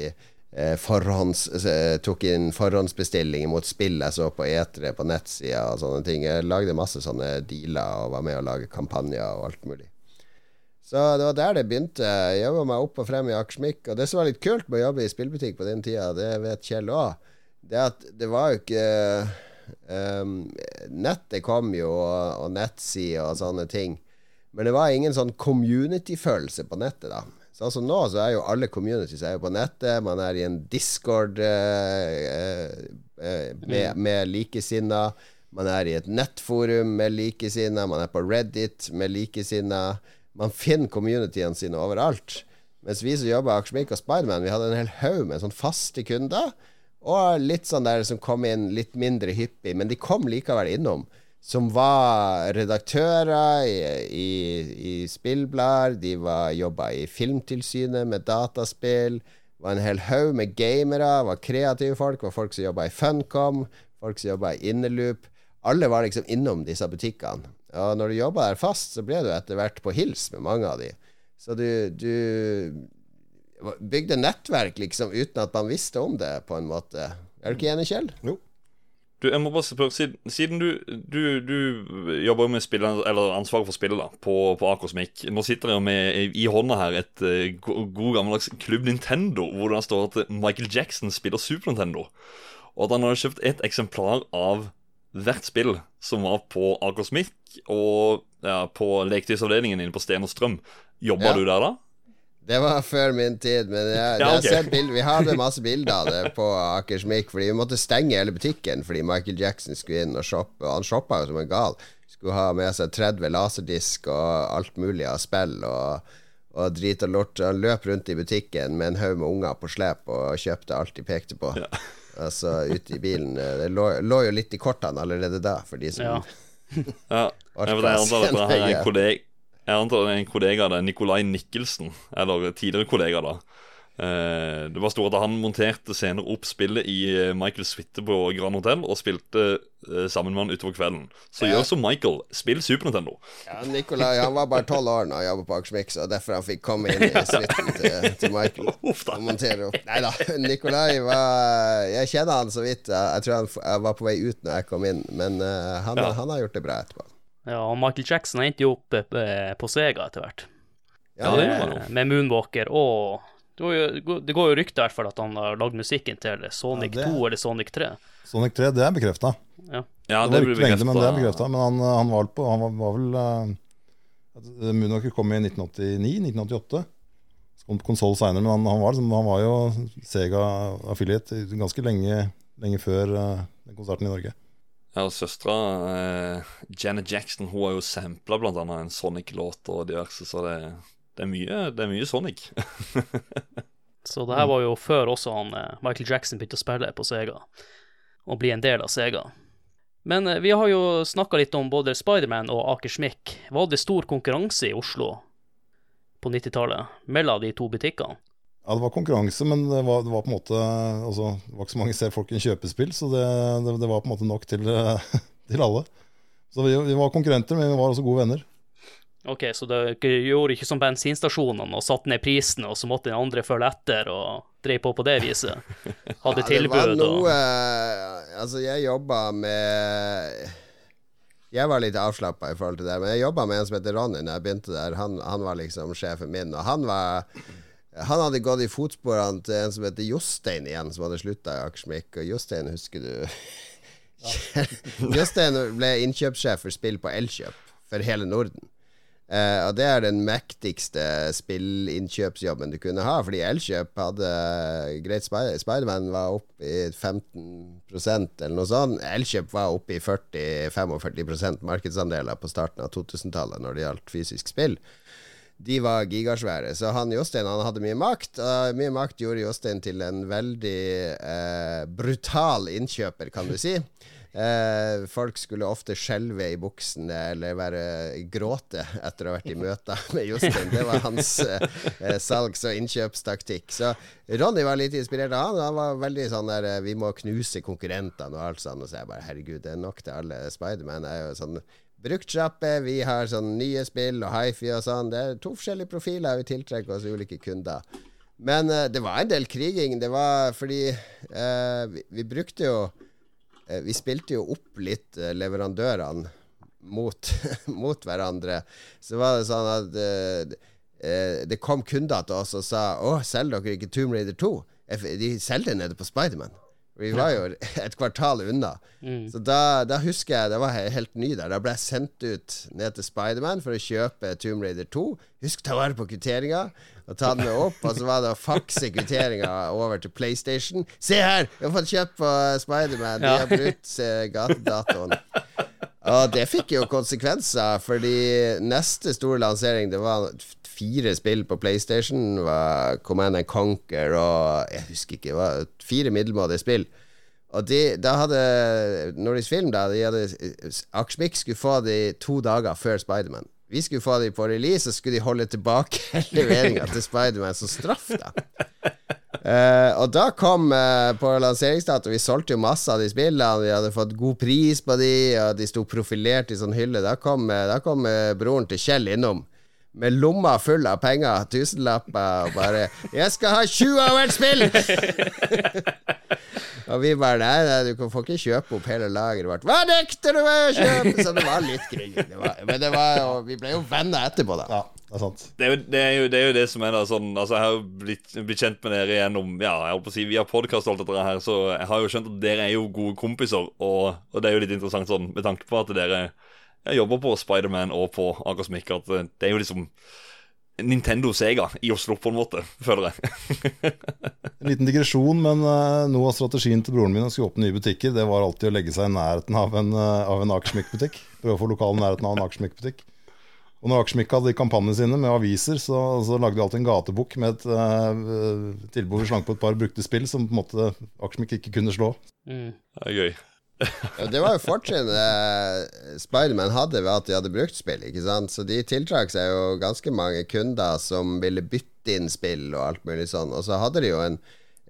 forhånds, eh, tok inn forhåndsbestillinger mot spill jeg så på etere på nettsida og sånne ting. Jeg lagde masse sånne dealer og var med å lage kampanjer og alt mulig. Så det var der det begynte. Jeg jobba meg opp og frem i Akersmik. Og det som var litt kult med å jobbe i spillbutikk på den tida, det vet Kjell òg, det at det var jo ikke um, Nettet kom jo, og, og nettsider og sånne ting. Men det var ingen sånn community-følelse på nettet, da. Som nå, så er jo alle communities er jo på nettet. Man er i en discord eh, eh, med, med likesinna. Man er i et nettforum med likesinna. Man er på Reddit med likesinna. Man finner communityene sine overalt. Mens vi som jobba i Akersmik og Spiderman, vi hadde en hel haug med sånn faste kunder. Og litt sånn der som kom inn litt mindre hyppig, men de kom likevel innom. Som var redaktører i, i, i spillblader. De jobba i Filmtilsynet med dataspill. Det var en hel haug med gamere, var kreative folk. var folk som jobba i Funcom, folk som jobba i Innerloop. Alle var liksom innom disse butikkene. Og når du jobba der fast, så ble du etter hvert på hils med mange av de. Så du, du bygde nettverk liksom uten at man visste om det, på en måte. Er du ikke enig, Kjell? Jo. Du, jeg må bare spørre, Siden, siden du, du, du jobber med spill, eller ansvaret for spillet da, på, på Akosmic Nå sitter jeg med i hånda her et uh, god gammeldags Klubb Nintendo, hvor det står at Michael Jackson spiller Super Nintendo. Og at han har kjøpt et eksemplar av hvert spill som var på Akosmic og ja, på leketøysavdelingen inne på Sten og Strøm. Jobba Ja. du der da? Det var før min tid, men jeg, Ja, jeg har ok. bild, vi hadde masse bilder av det på Akersmik, fordi vi måtte stenge hele butikken fordi Michael Jackson skulle inn og shoppe, og han shoppa jo som en gal. Skulle ha med seg 30 laserdisk og alt mulig av spill og, og drit og lort. Han løp rundt i butikken med en haug med unger på slep og kjøpte alt de pekte på. (laughs) Altså ute i bilen. Det lå, lå jo litt i kortene allerede da, for de som Ja. Ja, (laughs) Orka vet, jeg Jeg antar det en kollega av deg, Nikolai Nikkelsen, eller tidligere kollega, da. Eh, det var stort at han monterte senere opp spillet i Michael Michaels suite på Grand Hotel og spilte eh, sammen med han utover kvelden. Så Ja. gjør som Michael, spill Super Nintendo. Ja, Nikolai han var bare tolv år da han jobba på Akersmix, og derfor han fikk komme inn i suiten til, til Michael. (laughs) Og montere opp. Nei da, Nikolai var Jeg kjenner han så vidt. Jeg, tror han var på vei ut når jeg kom inn, men eh, han, Ja. han har gjort det bra etterpå. Ja, og Michael Jackson endte jo opp eh, på Sega etter hvert. Ja, det gjorde han med, med Moonwalker og det går, jo, det går jo rykter i hvert fall at han har lagd musikken til Sonic Ja, det- 2 eller Sonic 3. Sonic 3, det er bekrefta. Ja. Ja, det var blir ikke lenge, men det er bekrefta. Men han, han var, på, han var, var vel uh, Moonwalker kom i 1989-1988. Så kom konsoll seinere, men han, han, var han var jo Sega-affiliate ganske lenge, lenge før uh, konserten i Norge. Ja, og Søstera eh, Janet Jackson hun har jo sampla annet en Sonic-låt og diverse, så det, det, er mye, det er mye Sonic. (laughs) Så det her var jo før også han eh, Michael Jackson begynte å spille på Sega, og bli en del av Sega. Men eh, vi har jo snakka litt om både Spiderman og Aker Schmick. Var det stor konkurranse i Oslo på 90-tallet mellom de to butikkene? Ja, det var konkurranse, men det var, det var på en måte altså, Det var ikke så mange ser folk kunne kjøpe spill, så det, det, det var på en måte nok til, eh, (laughs) til alle. Så vi, vi var konkurrenter, men vi var også gode venner. Ok, så dere gjorde ikke som bensinstasjonene og satte ned prisen, og så måtte den andre følge etter og drev på på det viset? (laughs) Hadde Ja, det var tilbud og Altså, jeg jobba med Jeg var litt avslappa i forhold til det, men jeg jobba med en som heter Ronny når jeg begynte der. Han, han var liksom sjefen min, og han var han hadde gått i fotsporene til en som heter Jostein igjen, som hadde slutta i Akersmik. Og Jostein husker du (laughs) Jostein ble innkjøpssjef for spill på Elkjøp for hele Norden. Uh, og det er den mektigste spillinnkjøpsjobben du kunne ha, fordi Elkjøp hadde Greit Spider- Spiderman var oppe i 15% eller noe sånt. Elkjøp var oppe i 40-45% markedsandeler på starten av 2000-tallet når det gjaldt fysisk spill. De var gigasvære. Så han Jostein han hadde mye makt. Og mye makt gjorde Jostein til en veldig eh, brutal innkjøper, kan du si. Eh, folk skulle ofte skjelve i buksene eller være gråte etter å ha vært i møter med Jostein. Det var hans eh, salgs- og innkjøpstaktikk. Så Ronny var litt inspirert av han. Han var veldig sånn der Vi må knuse konkurrentene og alt sånt. Og så jeg bare herregud, det er nok til alle. Spiderman er jo sånn Bruktsjappe, vi har sånn nye spill og hifi og sånn. Det er to forskjellige profiler, vi tiltrekker oss ulike kunder. Men uh, det var en del kriging. Det var fordi uh, vi, vi brukte jo uh, Vi spilte jo opp litt leverandørene mot, (laughs) mot hverandre. Så var det sånn at det kom kunder til oss og sa Å, selger dere ikke Tomb Raider 2? Eh, De selger nede på Spiderman. Vi var jo (laughs) et kvartal unna. Så da, da husker jeg Det var helt ny der. Da ble jeg sendt ut ned til Spiderman for å kjøpe Tomb Raider 2. Husk ta vare på kvitteringa, og ta den med opp. Og så var det å fakse kvitteringa over til PlayStation. Se her! Vi har fått kjøpt på Spiderman. De Ja. har brutt eh, gatedatoen. (laughs) Og det fikk jo konsekvenser, fordi neste store lansering Det var fire spill på PlayStation. Var Command and Conquer og Jeg husker ikke. Det var fire middelmådige spill. Og de, da hadde Nordisk Film da, de hadde Aksjmik skulle få de to dager før Spiderman. Vi skulle få dem på release, og skulle de holde tilbake (laughs) leveringa til Spiderman som straff, da. Uh, og da kom uh, på lanseringsdato Vi solgte jo masse av de spillene. Vi hadde fått god pris på de, og de sto profilert i sånn hylle. Da kom, uh, da kom broren til Kjell innom med lomma full av penger, tusenlapper, og bare 'Jeg skal ha 20 av hvert spill!' og vi bare nei, nei, du får ikke kjøpe opp hele lageret vårt. 'Hva nekter du meg å kjøpe?' Så det var litt grying. Men det var, og vi ble jo venner etterpå, da. Ja, det er. Det er, jo, det, er jo, det er jo det som er da sånn Altså, jeg har jo blitt, blitt kjent med dere gjennom Ja, jeg holdt på å si via podkast og alt dette her, så jeg har jo skjønt at dere er jo gode kompiser, og, og det er jo litt interessant sånn med tanke på at dere jeg jobber på Spiderman og på Akersmik. At eh, det er jo liksom Nintendo Sega i Oslo, på en måte, føler jeg. (laughs) en liten digresjon, men uh, noe av strategien til broren min å skulle åpne nye butikker, det var alltid å legge seg i nærheten av en, uh, en Akersmik-butikk. Prøve å få lokalen i nærheten av en Akersmik-butikk. Og når Akersmik hadde kampanjene sine med aviser, så, så lagde de alltid en gatebukk med et uh, tilbud vi slank på et par brukte spill som på en måte Akersmik ikke kunne slå. Mm. Det er gøy ja, det var jo fortrinnet uh, Spiderman hadde ved at de hadde brukt spill. Ikke sant? Så de tiltrakk seg jo ganske mange kunder som ville bytte inn spill og alt mulig sånn. Og så hadde de jo en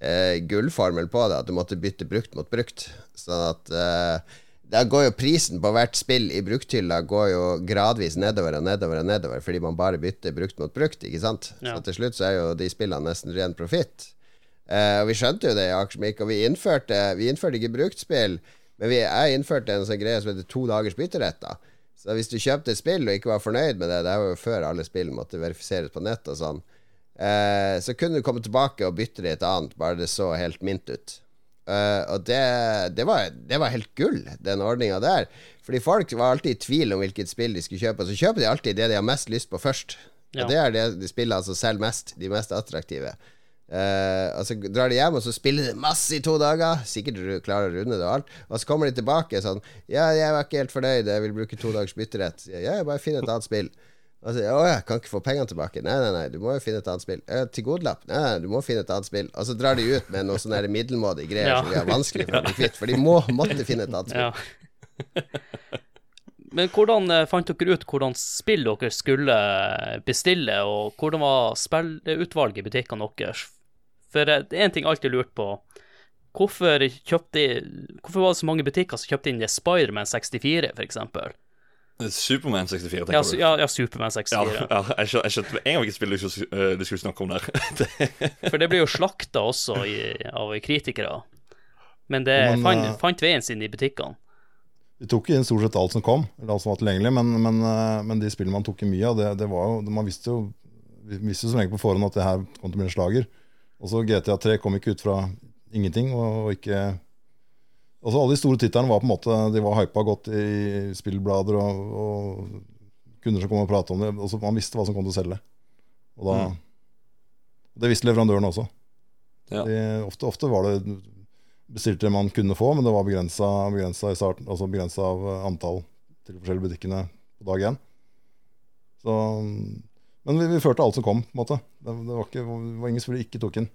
eh, gullformel på det, at du måtte bytte brukt mot brukt. Sånn at eh, da går jo prisen på hvert spill i brukthylla går jo gradvis nedover og nedover og nedover fordi man bare bytter brukt mot brukt, ikke sant? Ja. Så til slutt så er jo de spillene nesten ren profitt. Eh, og vi skjønte jo det i Akersmik, og vi innførte, vi innførte ikke bruktspill. Men vi, jeg innførte en sånn greie som heter to dagers bytterett. da Så hvis du kjøpte et spill og ikke var fornøyd med det, det var jo før alle spill måtte verifiseres på nett og sånn, eh, så kunne du komme tilbake og bytte det i et annet, bare det så helt mint ut. Uh, og det, det, var, det, var, helt gull, den ordninga der. Fordi folk var alltid i tvil om hvilket spill de skulle kjøpe. Og så kjøper de alltid det de har mest lyst på først. Ja. Og det er det de spiller altså selv mest, de mest attraktive. Uh, og så drar de hjem, og så spiller de masse i to dager. Sikkert du klarer å runde det og alt. Og så kommer de tilbake sånn 'Ja, jeg var ikke helt fornøyd, jeg vil bruke to dagers bytterett.' Ja, jeg bare finn et annet spill. Og så, 'Å, jeg kan ikke få pengene tilbake.' Nei, nei, nei, du må jo finne et annet spill. Eh, til godlapp? Nei, nei, du må finne et annet spill. Og så drar de ut med noe sånne middelmådige greier ja. som de har vanskelig for å bli kvitt. For de må, måtte finne et annet spill. Ja. Men hvordan eh, fant dere ut hvordan spill dere skulle bestille, og hvordan var spillutvalget i butikkene deres? For eh, det er en ting jeg alltid lurt på. Hvorfor, kjøpte, hvorfor var det så mange butikker som kjøpte inn det Spiderman 64, f.eks.? Superman 64, tenker ja, du? Ja, ja, Superman 64. Ja, (laughs) ja, jeg skjønte med en gang hvilket spill du skulle, snakke om der. (laughs) For det ble jo slakta også i, av kritikere. Men det men, fant, uh, fant, veien sin i butikkene. Vi tok inn stort sett alt som kom, eller alt som var tilgjengelig, men, men, men de spillene man tok i mye av, det, det, var jo Man visste jo, vi visste jo som regel på forhånd at det her kom til å bli en slager. Og så GTA 3 kom ikke ut fra ingenting. og ikke... Altså Alle de store titlene var på en måte De var hypa godt i spillblader og, og kunder som kom og pratet om det. Og så Man visste hva som kom til å selge. Og da mm. Det visste leverandøren også. Ja. De, ofte, ofte, var det bestilte man kunne få, men det var begrensa altså av antall til de forskjellige butikkene på dag én. Så men vi, vi førte alt som kom. på en måte Det, det, var, ikke, det var, ingen som ikke tok inn.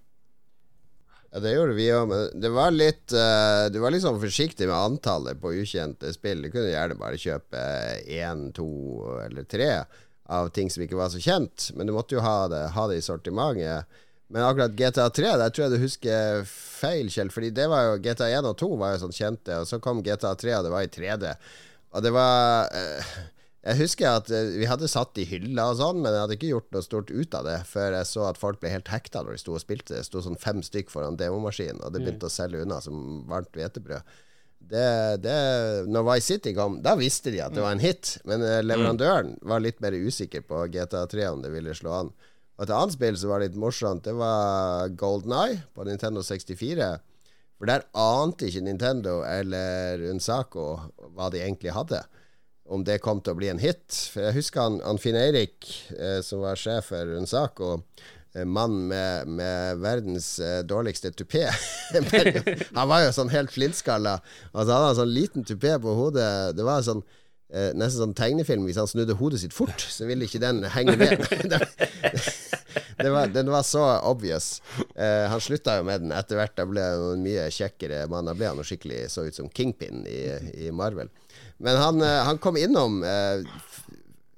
Ja, Det gjorde vi òg, men det var litt uh, Du var litt sånn forsiktig med antallet på ukjente spill. Du kunne gjerne bare kjøpe én, to eller tre av ting som ikke var så kjent, men du måtte jo ha det, ha det i sortimentet. Men akkurat GTA 3, der tror jeg du husker feil, Kjell. Fordi det var jo GTA 1 og 2 var jo sånn kjente, og så kom GTA 3, og det var i 3D. Og det var uh, jeg husker at eh, vi hadde satt i hylla og sånn, men jeg hadde ikke gjort noe stort ut av det før jeg så at folk ble helt hekta når de sto og spilte. Det sto sånn fem stykk foran demomaskinen, og det mm. begynte mm. å selge unna som varmt hvetebrød. Det, det, når Vice City kom, da visste de at det var en hit, men eh, mm. leverandøren var litt mer usikker på GTA3 om det ville slå an. Og et annet spill som var litt morsomt, det var Golden Eye på Nintendo 64. For der ante ikke Nintendo eller Unsako hva de egentlig hadde om det kom til å bli en hit. For jeg husker han, han Finn Eirik, eh, som var sjef for Unsaco. eh, mann med, med, verdens eh, dårligste tupé. (laughs) han var jo sånn helt flintskalla. Og så hadde han sånn liten tupé på hodet. Det var sånn eh, nesten sånn tegnefilm. Hvis han snudde hodet sitt fort, så ville ikke den henge med. (laughs) (laughs) var, den var så obvious. Eh, han slutta jo med den etter hvert. Da ble han mye kjekkere mann. Da ble han skikkelig så ut som Kingpin i, i Marvel. Men han, eh, han kom innom eh,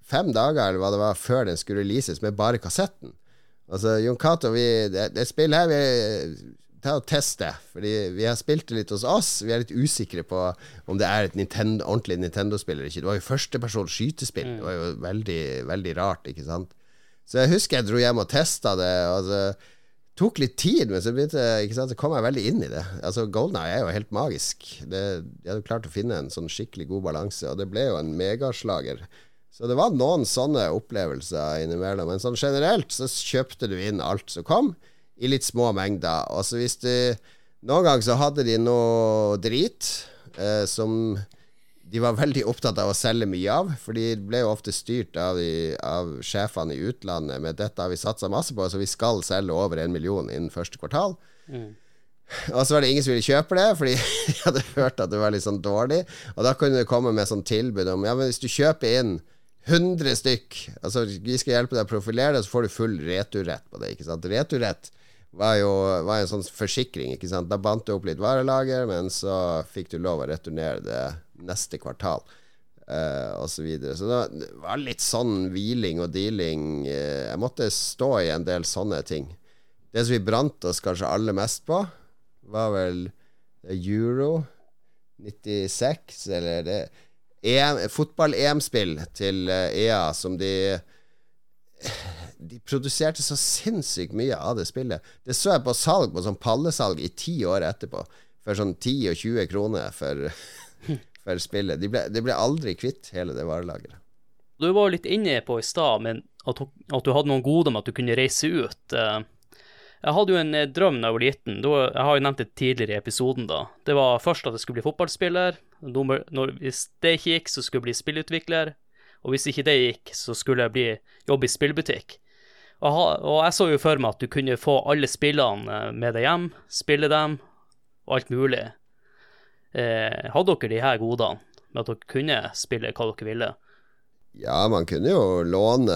fem dager eller hva det var før den skulle releases, med bare kassetten. Altså, Jon Cato, det, det spillet her vi Ta og test det, fordi vi har spilt det litt hos oss. Vi er litt usikre på om det er et Nintendo, ordentlig Nintendo-spill eller ikke. Det var jo førstepersons skytespill. Det var jo veldig, veldig rart, ikke sant. Så jeg husker jeg dro hjem og testa det. Det tok litt tid, men så begynte sant, så kom jeg veldig inn i det. Altså Golden er jo helt magisk. Det, de hadde klart å finne en sånn skikkelig god balanse, og det ble jo en megaslager. Så det var noen sånne opplevelser innimellom. Men sånn generelt så kjøpte du inn alt som kom, i litt små mengder. Og så hvis du Noen ganger så hadde de noe drit eh, som de var veldig opptatt av å selge mye av, for de ble jo ofte styrt av, de, av sjefene i utlandet med dette har vi satsa masse på, så vi skal selge over en million innen første kvartal. Og så var det ingen som ville kjøpe det, fordi (laughs) de hadde hørt at det var litt sånn dårlig. Og da kunne det komme med sånn tilbud om Ja, men hvis du kjøper inn 100 stykk Altså, vi skal hjelpe deg å profilere det, så får du full returrett på det, ikke sant. Returrett var jo var en sånn forsikring, ikke sant. Da bandt du opp litt varelager, men så fikk du lov å returnere det neste kvartal. Uh, og så videre. Så det var litt sånn hviling og dealing. Uh, jeg måtte stå i en del sånne ting. Det som vi brant oss kanskje aller mest på, var vel Euro 96, eller det EM, Fotball-EM-spill til eh, EA som de (laughs) De produserte så sinnssykt mye av det spillet. Det så jeg på salg, på sånn pallesalg i ti år etterpå, for sånn 10 og 20 kroner for, (laughs) for spillet. De ble, de ble aldri kvitt hele det varelageret. Du var jo litt inne på i stad, at, at du hadde noen gode med at du kunne reise ut. Eh, Jeg hadde jo en eh, drøm da jeg var liten. Jeg har jo nevnt det tidligere i episoden. da. Det var først at jeg skulle bli fotballspiller. Hvis det ikke gikk, så skulle jeg bli spillutvikler. Og hvis ikke det gikk, så skulle jeg bli jobbe i spillbutikk. Og jeg så jo for meg at du kunne få alle spillene eh, med deg hjem, spille dem, og alt mulig. Eh, hadde dere de her godene med at dere kunne spille hva dere ville? Ja, man kunne jo låne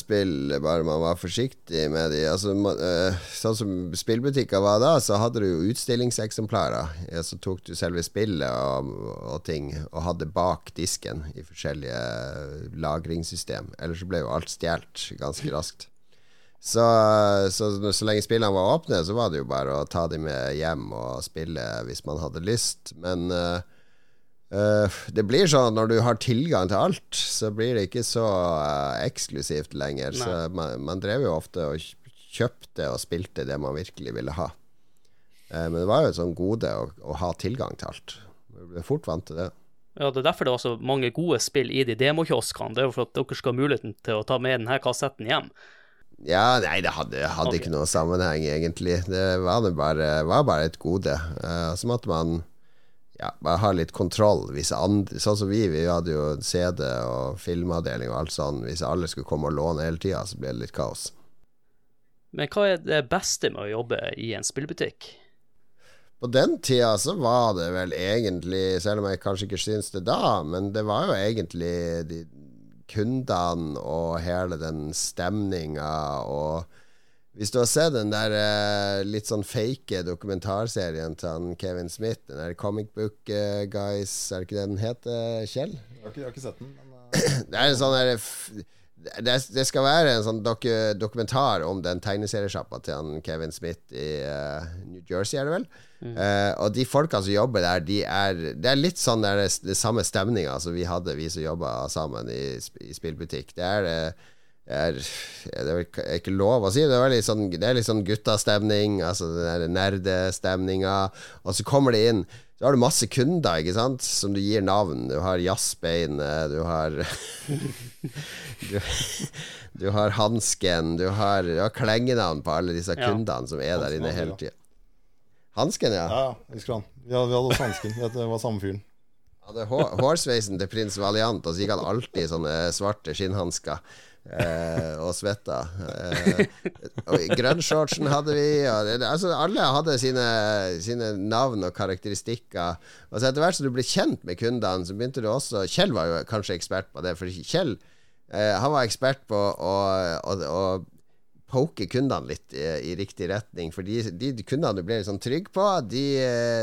spill, bare man var forsiktig med de. Altså, man, eh, sånn som spillbutikker var da, så hadde du jo utstillingseksemplarer. Ja, så tok du selve spillet og, og ting og hadde bak disken i forskjellige lagringssystem. Ellers så ble jo alt stjålet ganske raskt. Så, så, så lenge spillene var åpne, så var det jo bare å ta dem med hjem og spille hvis man hadde lyst. Men uh, uh, det blir sånn når du har tilgang til alt, så blir det ikke så uh, eksklusivt lenger. Så man, man drev jo ofte og kjøpte og spilte det man virkelig ville ha. Men det var jo et sånn gode å, å ha tilgang til alt. Du ble fort vant til det. Ja, Det er derfor det var så mange gode spill i de demokioskene. Det er jo for at dere skal ha muligheten til å ta med denne kassetten hjem. Ja, nei, det hadde, hadde okay. ikke noen sammenheng, egentlig. Det var, det bare, var bare et gode. Uh, så måtte man ja, bare ha litt kontroll. Hvis andre, sånn som vi, vi hadde jo CD og filmavdeling og alt sånn. Hvis alle skulle komme og låne hele tida, så ble det litt kaos. Men hva er det beste med å jobbe i en spillbutikk? På den tida så var det vel egentlig, selv om jeg kanskje ikke syns det da, men det var jo egentlig de kundene og hele den stemninga og Hvis du har sett den der eh, litt sånn fake dokumentarserien til han Kevin Smith, den der Comic Book eh, Guys, er det ikke det den heter, Kjell? Jeg har ikke, jeg har ikke sett den. Men, uh... (clears throat) Det er en sånn der det, det skal være en sånn doku, dokumentar om den tegneseriesjappa til han Kevin Smith i uh, New Jersey, er det vel? Eh, og de folka som jobber der, de er Det er litt sånn der, det, det samme stemninga som vi hadde, vi som jobba sammen i, i spillbutikk. Det er eh, det er, det er ikke- lov å si. Det er, litt sånn, det er litt sånn guttastemning, altså den nerdestemninga. Og så kommer det inn Så har du masse kunder, ikke sant, som du gir navn. Du har Jazzbein, eh, du har (laughs) du, du har Hansken, du har, du har klengenavn på alle disse Ja. kundene som er der inne hele tida. Hansken, ja. ja, ja, husker han. Vi hadde, vi hadde også hansken. Det var samme fyren. hadde hår, hårsveisen til prins Valiant, og så gikk han alltid i sånne svarte skinnhansker. Eh, og svetta. Eh, grønnshortsen hadde vi. Og altså, alle hadde sine, sine navn og karakteristikker. Og så etter hvert som du ble kjent med kundene, så begynte du også Kjell var jo kanskje ekspert på det, for Kjell eh, han var ekspert på å, å, å poke kundene litt i, i riktig retning. For de, de kundene du ble litt sånn trygg på, de,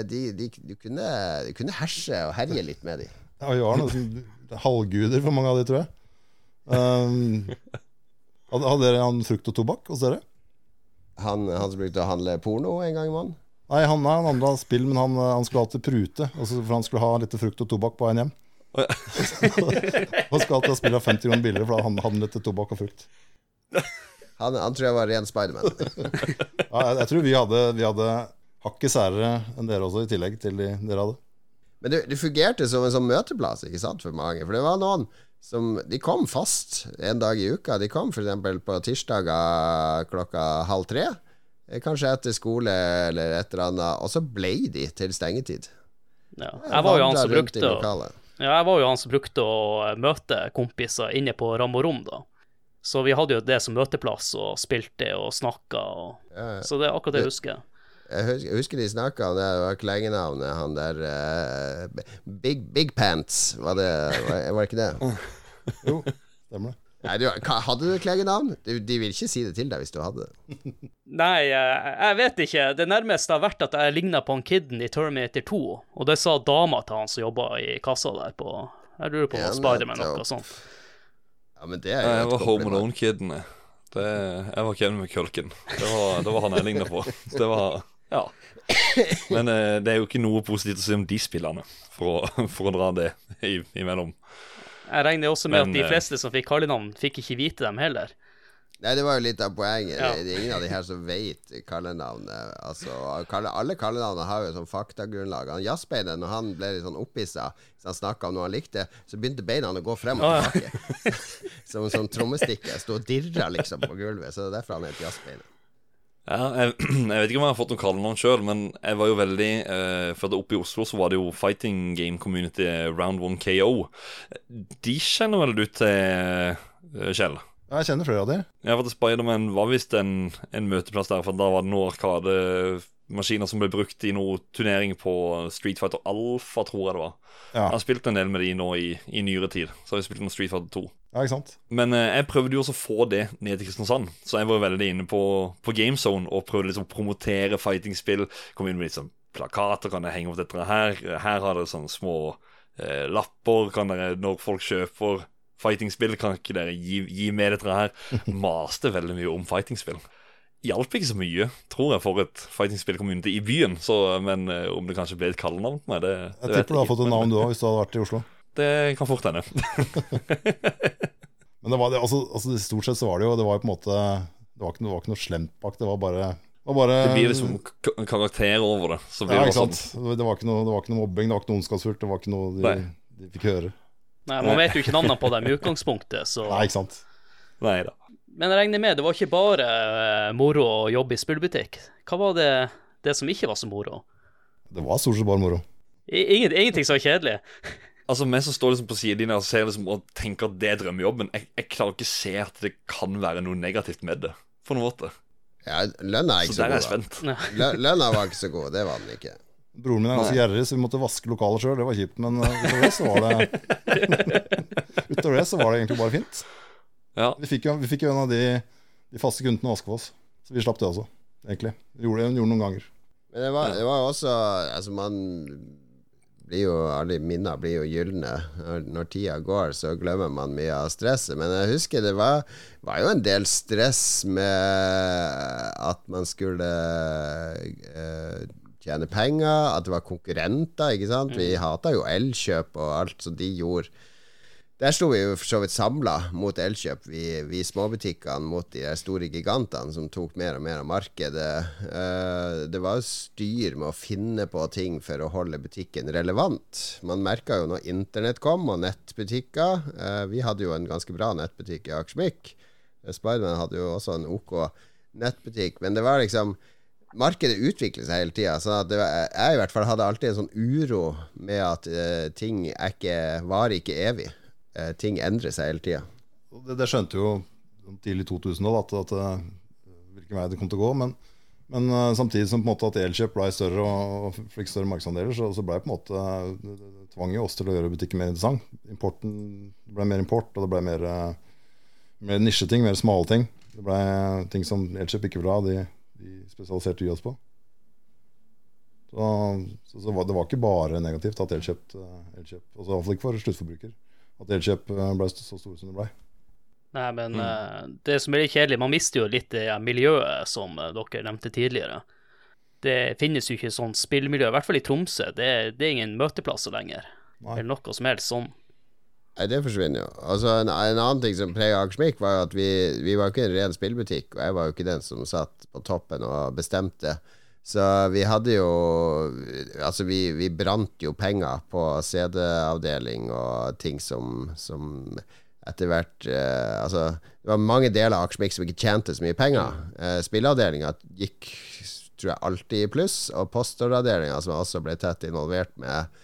de, de, du, kunne, du kunne herse og herje litt med dem. Ja, vi var noen halvguder for mange av de, tror jeg. Um, hadde, hadde dere han frukt og tobakk hos dere? Han, han som brukte å handle porno en gang i måneden? Nei, han, han handla spill, men han, han skulle alltid prute. Altså, for han skulle ha litt frukt og tobakk på veien hjem. (laughs) han skulle alltid ha spill av 50 kroner billigere, for da hadde det tobakk og frukt. Han, han tror jeg var ren Spiderman. (laughs) Ja, jeg, jeg tror vi hadde, vi hadde hakket særere enn dere også, i tillegg til de dere hadde. Men det, det fungerte som en sånn møteplass ikke sant, for mange. For det var noen som De kom fast en dag i uka. De kom f.eks. på tirsdager klokka halv tre. Eh, Kanskje etter skole eller et eller annet. Og så ble de til stengetid. Ja. Jeg var brukte. Ja, jeg var jo han som brukte å møte kompiser inne på ram og rom, da. Så vi hadde jo det som møteplass, og spilte og snakka, og Ja, ja. Så det er akkurat det jeg husker. Jeg husker, jeg husker de snakka om det, det var klengenavnet han der uh, Big, Big Pants, var det Var, var det ikke det? (laughs) Jo, stemmer det. Nei, du, hadde du klengenavn? De, de vil ikke si det til deg hvis du hadde det. (laughs) Nei, eh, jeg vet ikke. Det nærmeste har vært at jeg ligna på han kiden i Terminator 2, og det sa dama til han som jobba i kassa der på Jeg lurer på om han Spiderman nettopp. noe sånt. Ja, men det er jo Jeg var Home. Alone-kiden. jeg. Var Kevin McCulkin. Det var, det var han jeg ligna på. Det var Ja. Men eh, det er jo ikke noe positivt å si om de spillerne, for å, for å dra det imellom. Jeg regner også med Men, at de eh, fleste som fikk kallenavn, fikk ikke vite dem heller. Nei, det var jo litt av poenget. Ja. Det, er ingen av de her som vet kallenavnet. Altså, kalle, alle kallenavnene har jo sånn faktagrunnlag. Han Jazzbeinet, når han ble litt sånn opphissa, hvis han snakka om noe han likte, så begynte beina å gå frem og ja. tilbake. (laughs) som en sånn trommestikke. Sto og dirra liksom på gulvet. Så det er derfor han het Jazzbeinet. Ja, jeg, (clears throat) jeg vet ikke om jeg har fått noen kallenavn sjøl, men jeg var jo veldig eh, For det oppe i Oslo så var det jo fighting game community Round 1 KO. De kjenner vel du til, eh, Kjell? Jeg kjenner flere av de. Ja, for Spiderman var visst en, en møteplass der, for da var det noen arkademaskiner som ble brukt i noen turnering på Street Fighter Alpha, tror jeg det var. Ja, Jeg har spilt en del med de nå i, i nyere tid. Så har jeg spilt noe Street Fighter 2. ja ikke sant? Men eh, jeg prøvde jo også å få det ned til Kristiansand, så jeg var veldig inne på, på GameZone og prøvde liksom å promotere fightingspill. Kom inn med litt sånn plakater, kan jeg henge opp dette her? Her har dere sånne små eh, lapper, kan dere, når folk kjøper fightingspill, kan ikke dere gi, gi med dette her? (laughs) Maste veldig mye om fightingspill. Hjalp ikke så mye, tror jeg, for et fightingspill-community i byen. Så, men eh, om det kanskje ble et kallenavn på meg, det, det Jeg tipper du har fått et navn du òg, hvis du hadde vært i Oslo. (laughs) Det kan fort hende. (laughs) Men det var, det, altså, altså, stort sett så var det jo Det var jo på en måte Det var ikke, det var ikke noe slemt bak. Det var bare Det, var bare, Det blir liksom karakter over det. Så blir Ja, det ikke sant. Det var ikke noe mobbing, det var ikke noe ondskapsfullt. Det var ikke noe de, de fikk høre. Nei, Man vet jo ikke navnene på dem i utgangspunktet, så Nei, ikke sant. Nei da. Men jeg regner med det var ikke bare eh, moro å jobbe i spillbutikk. Hva var det, det som ikke var så moro? Det var stort sett bare moro. Ingen, ingenting som var kjedelig. (laughs) Altså, Vi som står liksom på siden og ser liksom og tenker at det er drømmejobben, jeg, jeg klarer ikke se at det kan være noe negativt med det. På noen måte. Ja, lønna er ikke Så ikke så, der er jeg spent. Lønna var ikke så god, det var den ikke. Broren min er ganske gjerrig, så vi måtte vaske lokalet sjøl. Det var kjipt, men uh, utover det så var det (laughs) Utover det så var det egentlig bare fint. Ja. Vi fikk jo, vi fikk jo en av de, de faste kundene å vaske for oss, så vi slapp det også, egentlig. Vi gjorde det gjorde noen ganger. Men det var, det var også Altså, man blir jo Alle minner blir jo gylne. Når, når tida går, så glemmer man mye av stresset. Men jeg husker det var, var jo en del stress med at man skulle eh, tjene penger, at det var konkurrenter, ikke sant. Vi hata jo Elkjøp og alt som de gjorde. Der sto vi jo for så vidt samla mot Elkjøp, vi, vi småbutikkene mot de store gigantene som tok mer og mer av markedet. Eh, det var jo styr med å finne på ting for å holde butikken relevant. Man merka jo når internett kom, og nettbutikker. Eh, vi hadde jo en ganske bra nettbutikk i Akersmik. Spiderman hadde jo også en OK nettbutikk, men det var liksom Markedet utvikler seg hele tida. Jeg i hvert fall hadde alltid en sånn uro med at uh, ting er ikke, varer ikke evig. Uh, ting endrer seg hele tida. Det, det skjønte jo tidlig 2000 at, at eh, hvilken vei det kom til å gå. Men, men uh, samtidig som på en måte at Elkjøp ble større og, og fikk større markedsandeler, så, så ble på en måte det, tvang jo oss til å gjøre butikken mer interessant. Importen det ble mer import, og det ble mer, eh, mer nisjeting, mer smale ting. Det ble ting som Elkjøp ikke ville ha, de spesialiserte vi oss på. Så, så, så var, det var ikke bare negativt at Elkjøp, eh, Elkjøp altså Iallfall ikke for sluttforbruker, at Elkjøp eh, ble så store som det ble. Nei, men mm. det som er litt kjedelig, man mister jo litt det miljøet som eh, dere nevnte tidligere. Det finnes jo ikke sånn spillmiljø, i hvert fall i Tromsø. Det, det er ingen møteplasser lenger. Nei. Eller noe som helst sånn. Nei, det forsvinner jo. Altså, en, en annen ting som preger Akersmik, var jo at vi, vi var ikke en ren spillbutikk, og jeg var jo ikke den som satt på toppen og bestemte. Så vi hadde jo Altså, vi, vi brant jo penger på CD-avdeling og ting som, som etter hvert eh, Altså, det var mange deler av Akersmik som ikke tjente så mye penger. Eh, Spilleavdelinga gikk, tror jeg, alltid i pluss, og postordreavdelinga, som jeg også ble tett involvert med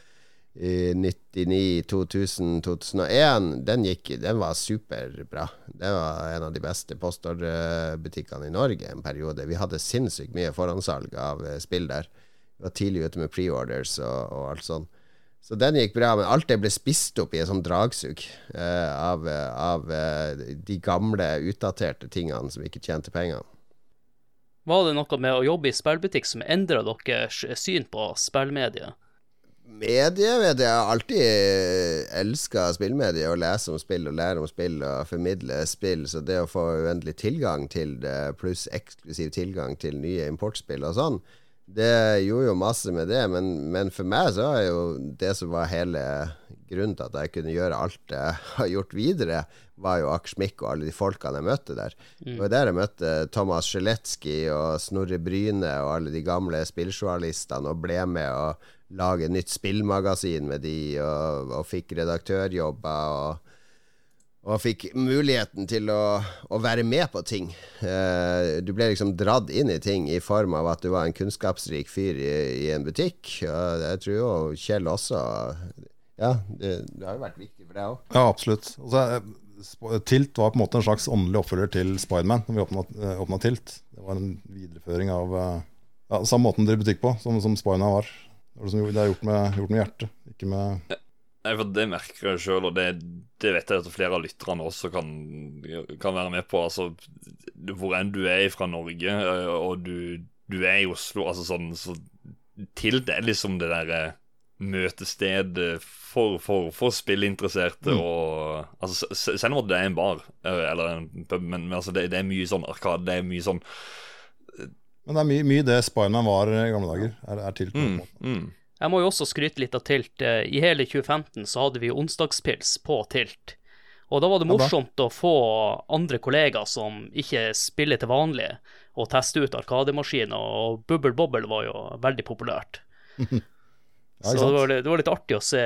i 99, 2000, 2001, den, gikk, den var superbra. Det var en av de beste postordrebutikkene i Norge en periode. Vi hadde sinnssykt mye forhåndssalg av eh, spill der. Vi var tidlig ute med preorders og, og alt sånn. Så den gikk bra, men alt det ble spist opp i et sånt dragsug eh, av, av eh, de gamle, utdaterte tingene som ikke tjente penger. Var det noe med å jobbe i spillbutikk som endra deres syn på spillmediet? Medie vet jeg jeg har alltid elska spillmedie, å lese om spill og lære om spill og formidle spill. Så det å få uendelig tilgang til det, pluss eksklusiv tilgang til nye importspill og sånn, det gjorde jo masse med det. Men, men for meg så er jo det som var hele grunnen til at jeg kunne gjøre alt jeg har gjort videre, var jo Akersmik og alle de folkene jeg møtte der. Mm. Og der jeg møtte Thomas Sjeletskij og Snorre Bryne og alle de gamle spilljournalistene og ble med og lage nytt spillmagasin med de, og, og fikk redaktørjobber. og og fikk muligheten til å, å være med på ting. Eh, du ble liksom dratt inn i ting i form av at du var en kunnskapsrik fyr i, i en butikk. Og jeg tror jo Kjell også Ja, det, det har jo vært viktig for deg òg. Ja, absolutt. Altså, eh, Tilt var på en måte en slags åndelig oppfølger til Spiderman når vi åpna, eh, åpna Tilt. Det var en videreføring av ja, samme måten å drive butikk på som, som Spiderman var. Det er, liksom, det er gjort, med, gjort med hjertet, ikke med Nei, for Det merker jeg sjøl, og det, det vet jeg at flere av lytterne også kan, kan være med på. Altså, Hvor enn du er fra Norge, øh, og du, du er i Oslo altså sånn, så Til det er liksom det derre møtestedet for, for, for spillinteresserte og altså, Selv om det er en bar øh, eller en pub, men, men altså, det, det er mye sånn arkade, det er mye sånn Men det er mye, mye det Spiderman var i gamle dager. Er, er Tilt. mm, mm. Jeg må jo også skryte litt av Tilt. Eh, I hele 2015 så hadde vi onsdagspils på Tilt. Og da var det Ja, morsomt å få andre kollegaer som ikke spiller til vanlig, og teste ut Arkademaskiner, og Bubble Bobble var jo veldig populært. (laughs) Ja, Så det var, det var litt artig å se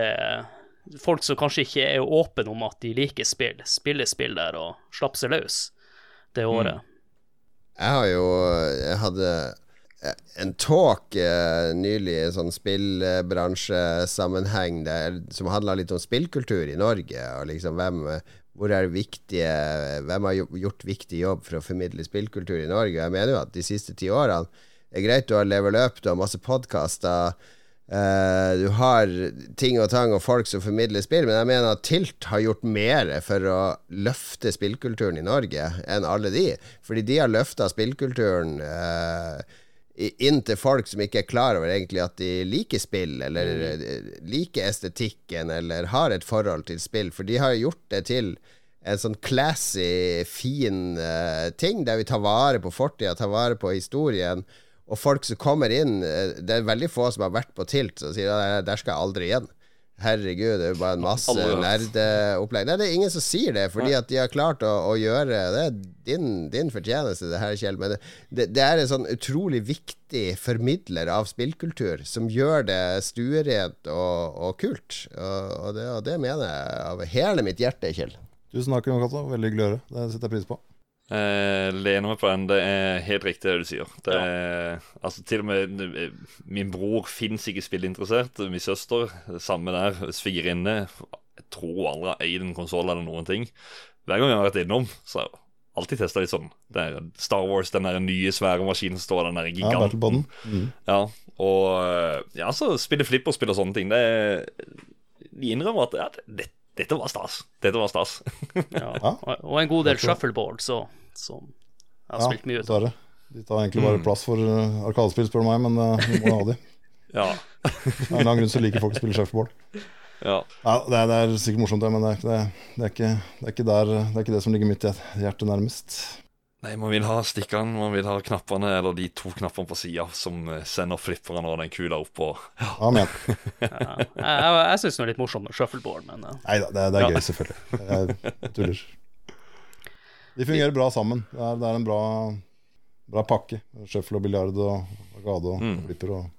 folk som kanskje ikke er åpne om at de liker spill, spille spill der og slappe seg løs det året. Jeg har jo Jeg hadde en talk eh, nylig i sånn spillbransjesammenheng som handla litt om spillkultur i Norge, og liksom hvem hvor er viktige Hvem har gjort viktig jobb for å formidle spillkultur i Norge? Jeg mener jo at de siste ti årene er greit du har level up, du har masse podkaster, eh, du har ting og tang og folk som formidler spill, men jeg mener at Tilt har gjort mer for å løfte spillkulturen i Norge enn alle de. Fordi de har løfta spillkulturen uh, inn til folk som ikke er klar over egentlig at de liker spill, eller mm. liker estetikken, eller har et forhold til spill. For de har gjort det til en sånn classy, fin uh, ting, der vi tar vare på fortida, tar vare på historien. Og folk som kommer inn eh, Det er veldig få som har vært på Tilt, som sier at der skal jeg aldri igjen. Herregud, det er jo bare en masse nerdeopplegg. Nei, det er ingen som sier det, fordi at de har klart å, å gjøre Det er din, din fortjeneste, det her, Kjell. Men det, det, det er en sånn utrolig viktig formidler av spillkultur som gjør det stuerent og, og kult. Og, og, det, og det mener jeg av hele mitt hjerte, Kjell. Tusen takk, Jon Cato. Veldig hyggelig å høre. Det setter jeg pris på. Eh, lener meg på den. Det er helt riktig det du sier. Det er, altså Til og med eh, min bror fins ikke spillinteressert. Min søster, samme der. Svigerinne. Jeg tror aldri har eid en konsoll eller noen ting. Hver gang jeg har vært innom, så har jeg alltid testa litt sånn. Det er Star Wars, den der nye, svære maskinen som står, den der giganten. Ja, Mm. Ja, og eh, ja, så spille flipperspill og sånne ting. Det De innrømmer at ja, det, dette var stas. Dette var stas. (laughs) Ja. Og, en god del shuffleboard, så, som Jeg har spilt mye ut av. dessverre. De tar egentlig bare plass for uh, Arkadespill, spør du meg, men uh, vi må ha de. (laughs) Ja. Av en eller annen grunn så liker folk å spille shuffleboard. ja. Ja, det, er, det er sikkert morsomt, det, men det er, ikke- det, det, er ikke, det, er ikke der, det er ikke det som ligger mitt hjerte nærmest. Nei, man vil ha stikkene, man vil ha knappene, eller de to knappene på sida som eh, sender flipperen og den kula opp og Amen. (laughs) Ja. Jeg, jeg, jeg syns det er litt morsomt med shuffleboard, men uh. Nei da, det, det er Ja. gøy, selvfølgelig. Jeg, tuller. (laughs) De fungerer bra sammen. Det er, det er en bra, bra pakke. Shuffle og biljard og gade og Mm. flipper og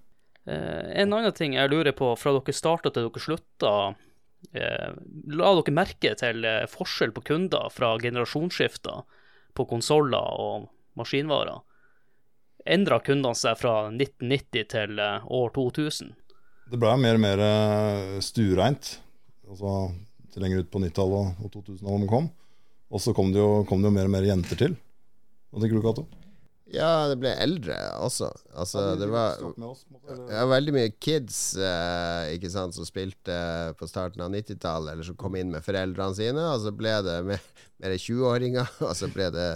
Eh, en annen ting jeg lurer på, fra dere starta til dere slutta, eh, la dere merke til eh, forskjell på kunder fra generasjonsskifter på konsoller og maskinvarer? Endra kundene seg fra 1990 til eh, år 2000? Det ble mer og mer eh, stuereint altså, til lenger ut på 90-tallet og 2000-tallet kom. Og så kom det, jo, kom det jo mer og mer jenter til. Hva tenker du, Cato? Ja, det ble eldre også. Altså, det var ja, veldig mye kids eh, ikke sant, som spilte på starten av 90-tallet, eller som kom inn med foreldrene sine, og så ble det mer, mer 20-åringer, (laughs) og så ble det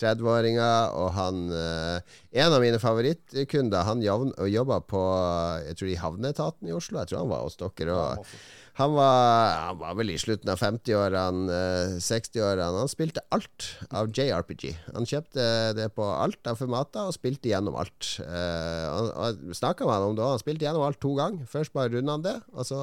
30-åringer, og han eh, En av mine favorittkunder, han jobba på jeg tror i Havneetaten i Oslo, jeg tror han var hos dere òg. Han var, han var vel i slutten av 50-årene, eh, 60-årene. Han spilte alt av JRPG. Han kjøpte det på alt av formater og spilte gjennom alt. Uh, Snakka med om det òg. Han spilte gjennom alt to ganger. Først bare runda han det, og så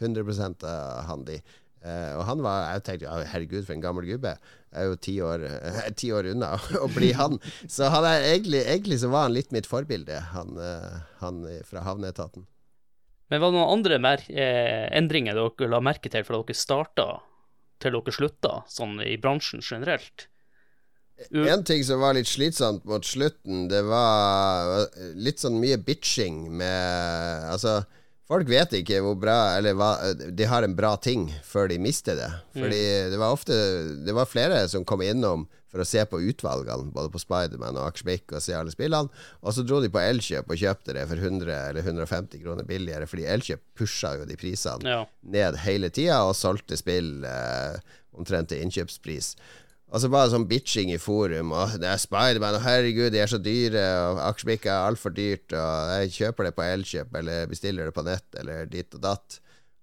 100 av han de. Uh, og han var Jeg tenkte ja, herregud, for en gammel gubbe. Jeg er jo ti år, eh, ti år unna (laughs) å bli han. Så han er egentlig, egentlig så var han litt mitt forbilde, han, uh, han fra Havneetaten. Men var det noen andre eh, endringer dere la merke til fra dere starta til dere slutta, sånn i bransjen generelt? U En ting som var litt slitsomt mot slutten, det var litt sånn mye bitching med Altså, folk vet ikke hvor bra Eller hva De har en bra ting før de mister det. Fordi det var ofte Det var flere som kom innom for å se på utvalgene, både på Spiderman og Akersbikk, og se alle spillene. Og så dro de på Elkjøp og kjøpte det for 100 eller 150 kroner billigere, fordi Elkjøp pusha jo de prisene Ja. ned hele tida og solgte spill eh, omtrent til innkjøpspris. Og så bare sånn bitching i forum. Og det er Spiderman, og herregud, de er så dyre, og Akersbikk er altfor dyrt, og jeg kjøper det på Elkjøp, eller bestiller det på nett, eller ditt og datt.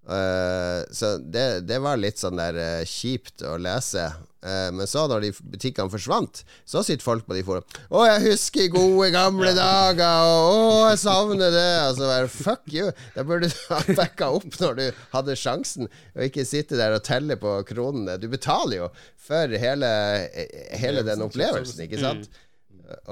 Eh, så det, det var litt sånn der uh, kjipt å lese. Uh, men så, når de butikkene forsvant, så sitter folk på de forum 'Å, jeg husker gode, gamle (laughs) dager', og 'Å, jeg savner det'. Altså, bare Fuck you. Da burde du (laughs) ha backa opp når du hadde sjansen, og ikke sitte der og telle på kronene. Du betaler jo for hele, hele den opplevelsen, ikke sant?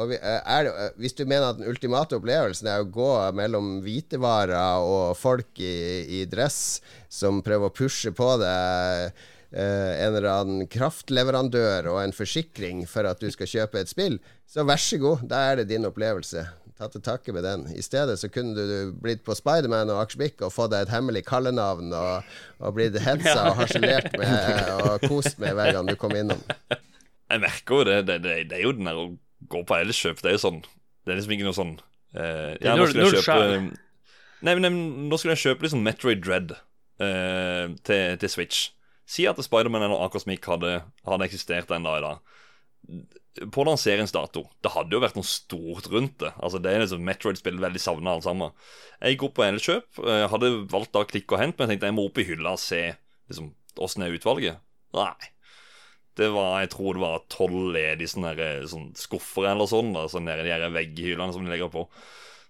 Vi, er, hvis du mener at den ultimate opplevelsen er å gå mellom hvitevarer og folk i, i dress som prøver å pushe på deg eh, en eller annen kraftleverandør og en forsikring for at du skal kjøpe et spill, så vær så god, da er det din opplevelse. Ta til takke med den. I stedet så kunne du blitt på Spiderman og Akersbikk og fått deg et hemmelig kallenavn og, og blitt (laughs) hetsa og harselert med og kost med hver gang du kom innom. Jeg merker jo det. Det, det, det er jo den der gå på Elkjøp. Det er jo sånn Det er liksom ikke noe sånn eh, ja, nå skulle jeg kjøpe. Nei, men nå skulle jeg kjøpe liksom Metroid Dread eh, til, til Switch. Si at Spiderman eller Akosmic hadde, hadde eksistert den dag i dag. På lanseringsdato. Det hadde jo vært noe stort rundt det. Altså Det er liksom Metroid-spill veldig savna, alle sammen. Jeg gikk opp på Elkjøp. eh, hadde valgt da klikk og hent, men jeg tenkte jeg må opp i hylla og se liksom åssen er utvalget. Nei. Det var, Jeg tror det var tolv ledige sånne, der, sånne skuffer eller sånn, da, sånn i de her vegghyllene som de legger på.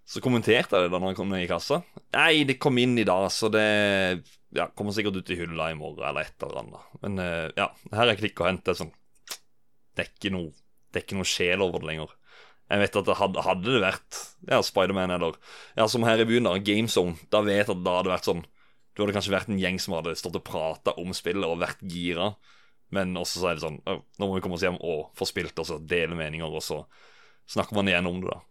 Så kommenterte jeg det da når jeg kom ned i kassa. Nei, det kom inn i dag, så det ja, kommer sikkert ut i hylla i morgen eller et eller annet. Men eh, ja, her er klikk og hent. Det er sånn Det er ikke noe, det er ikke noe sjel over det lenger. Jeg vet at det hadde, hadde det vært ja, Spiderman eller Ja, som her i byen, da, GameZone, da vet jeg at da hadde vært sånn Du hadde kanskje vært en gjeng som hadde stått og prata om spillet og vært gira. Men også så er det sånn Nå må vi komme oss hjem og få spilt, og så dele meninger, og så snakker man igjen om det, da.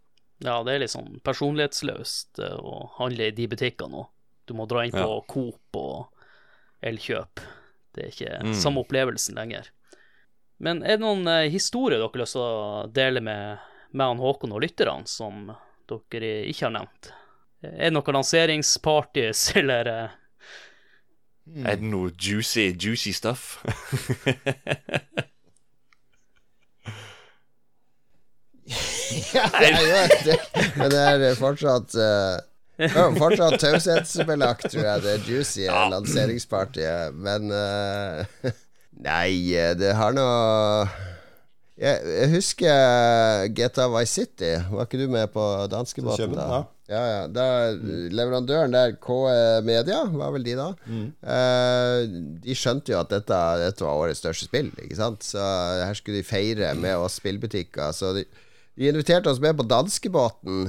Ja, det er litt sånn personlighetsløst eh, å handle i de butikkene òg. Du må dra inn på Ja. Coop og Elkjøp. Det er ikke Mm. samme opplevelsen lenger. Men er det noen eh, historier dere har lyst til å dele med, med han Håkon og lytterne, som dere ikke har nevnt? Er det noen lanseringspartys (laughs) eller eh, Er det noe juicy, juicy stuff? (laughs) Ja, jeg gjør det. Men det er fortsatt uh, Fortsatt taushetsbelagt, tror jeg, det juicy lanseringspartiet. Men uh, (laughs) Nei, det har nå jeg, jeg, husker GTA Vice City. Var ikke du med på danskebåten da? Ja. Ja. Da, leverandøren der, KE Media, var vel de da? Mm. Eh, de skjønte jo at dette, dette, var årets største spill, ikke sant? Så her skulle de feire med oss spillbutikker. Så de, de inviterte oss med på danskebåten.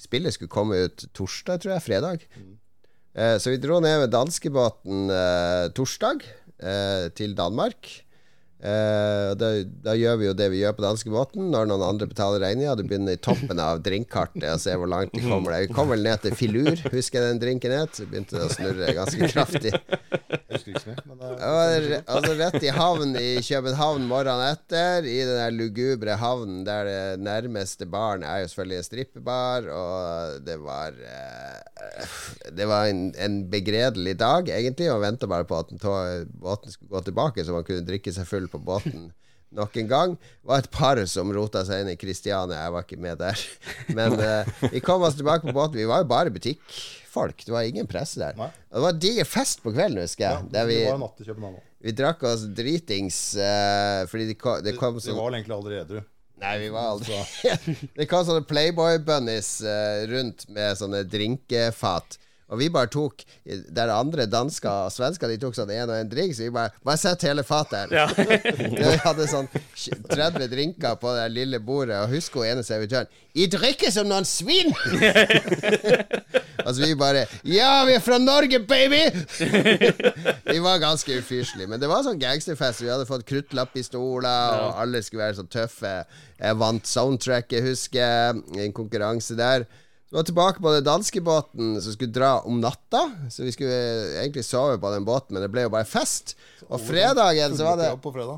Spillet skulle komme ut torsdag, tror jeg. Fredag. Mm. Eh, så vi dro ned med danskebåten eh, torsdag eh, til Danmark. Uh, da, da, gjør vi jo det vi gjør på danskebåten når noen andre betaler regninga. Du begynner i toppen av drinkkartet og ser hvor langt du kommer deg. Vi kom vel ned til filur, husker jeg den drinken het. Så begynte det å snurre ganske kraftig. altså rett i havn i København morgenen etter, i den der lugubre havnen der det nærmeste baren er jo selvfølgelig en strippebar, og det var uh, Det var en, en, begredelig dag, egentlig, og venta bare på at båten skulle gå tilbake, så man kunne drikke seg full på båten nok en gang. Det var et par som rota seg inn i Kristiania. Jeg var ikke med der. (laughs) Men uh, vi kom oss tilbake på båten. Vi var jo bare butikkfolk. Det var ingen presse der. Nei. Det var diger fest på kvelden, husker jeg. Ja, vi, vi, vi, drakk oss dritings uh, fordi det kom, det kom sånn Vi var egentlig aldri edru. Nei, vi var aldri (laughs) Det kom sånne Playboy-bunnies uh, rundt med sånne drinkefat. Og vi bare tok Der andre dansker og svensker De tok sånn én og én drink, så vi bare Bare sett hele fatet her. Ja. (laughs) vi hadde sånn 30 drinker på det lille bordet, og husker hun ene servitøren I drikker som noen svin! (laughs) altså, vi bare Ja, vi er fra Norge, baby! (laughs) vi var ganske ufyselige. Men det var sånn gangsterfest. Vi hadde fått kruttlappistoler, og alle skulle være så tøffe. Jeg vant soundtracket, husker jeg, i en konkurranse der. Vi var tilbake på den danskebåten som skulle dra om natta. Så vi skulle egentlig sove på den båten, men det ble jo bare fest. Og fredagen så var det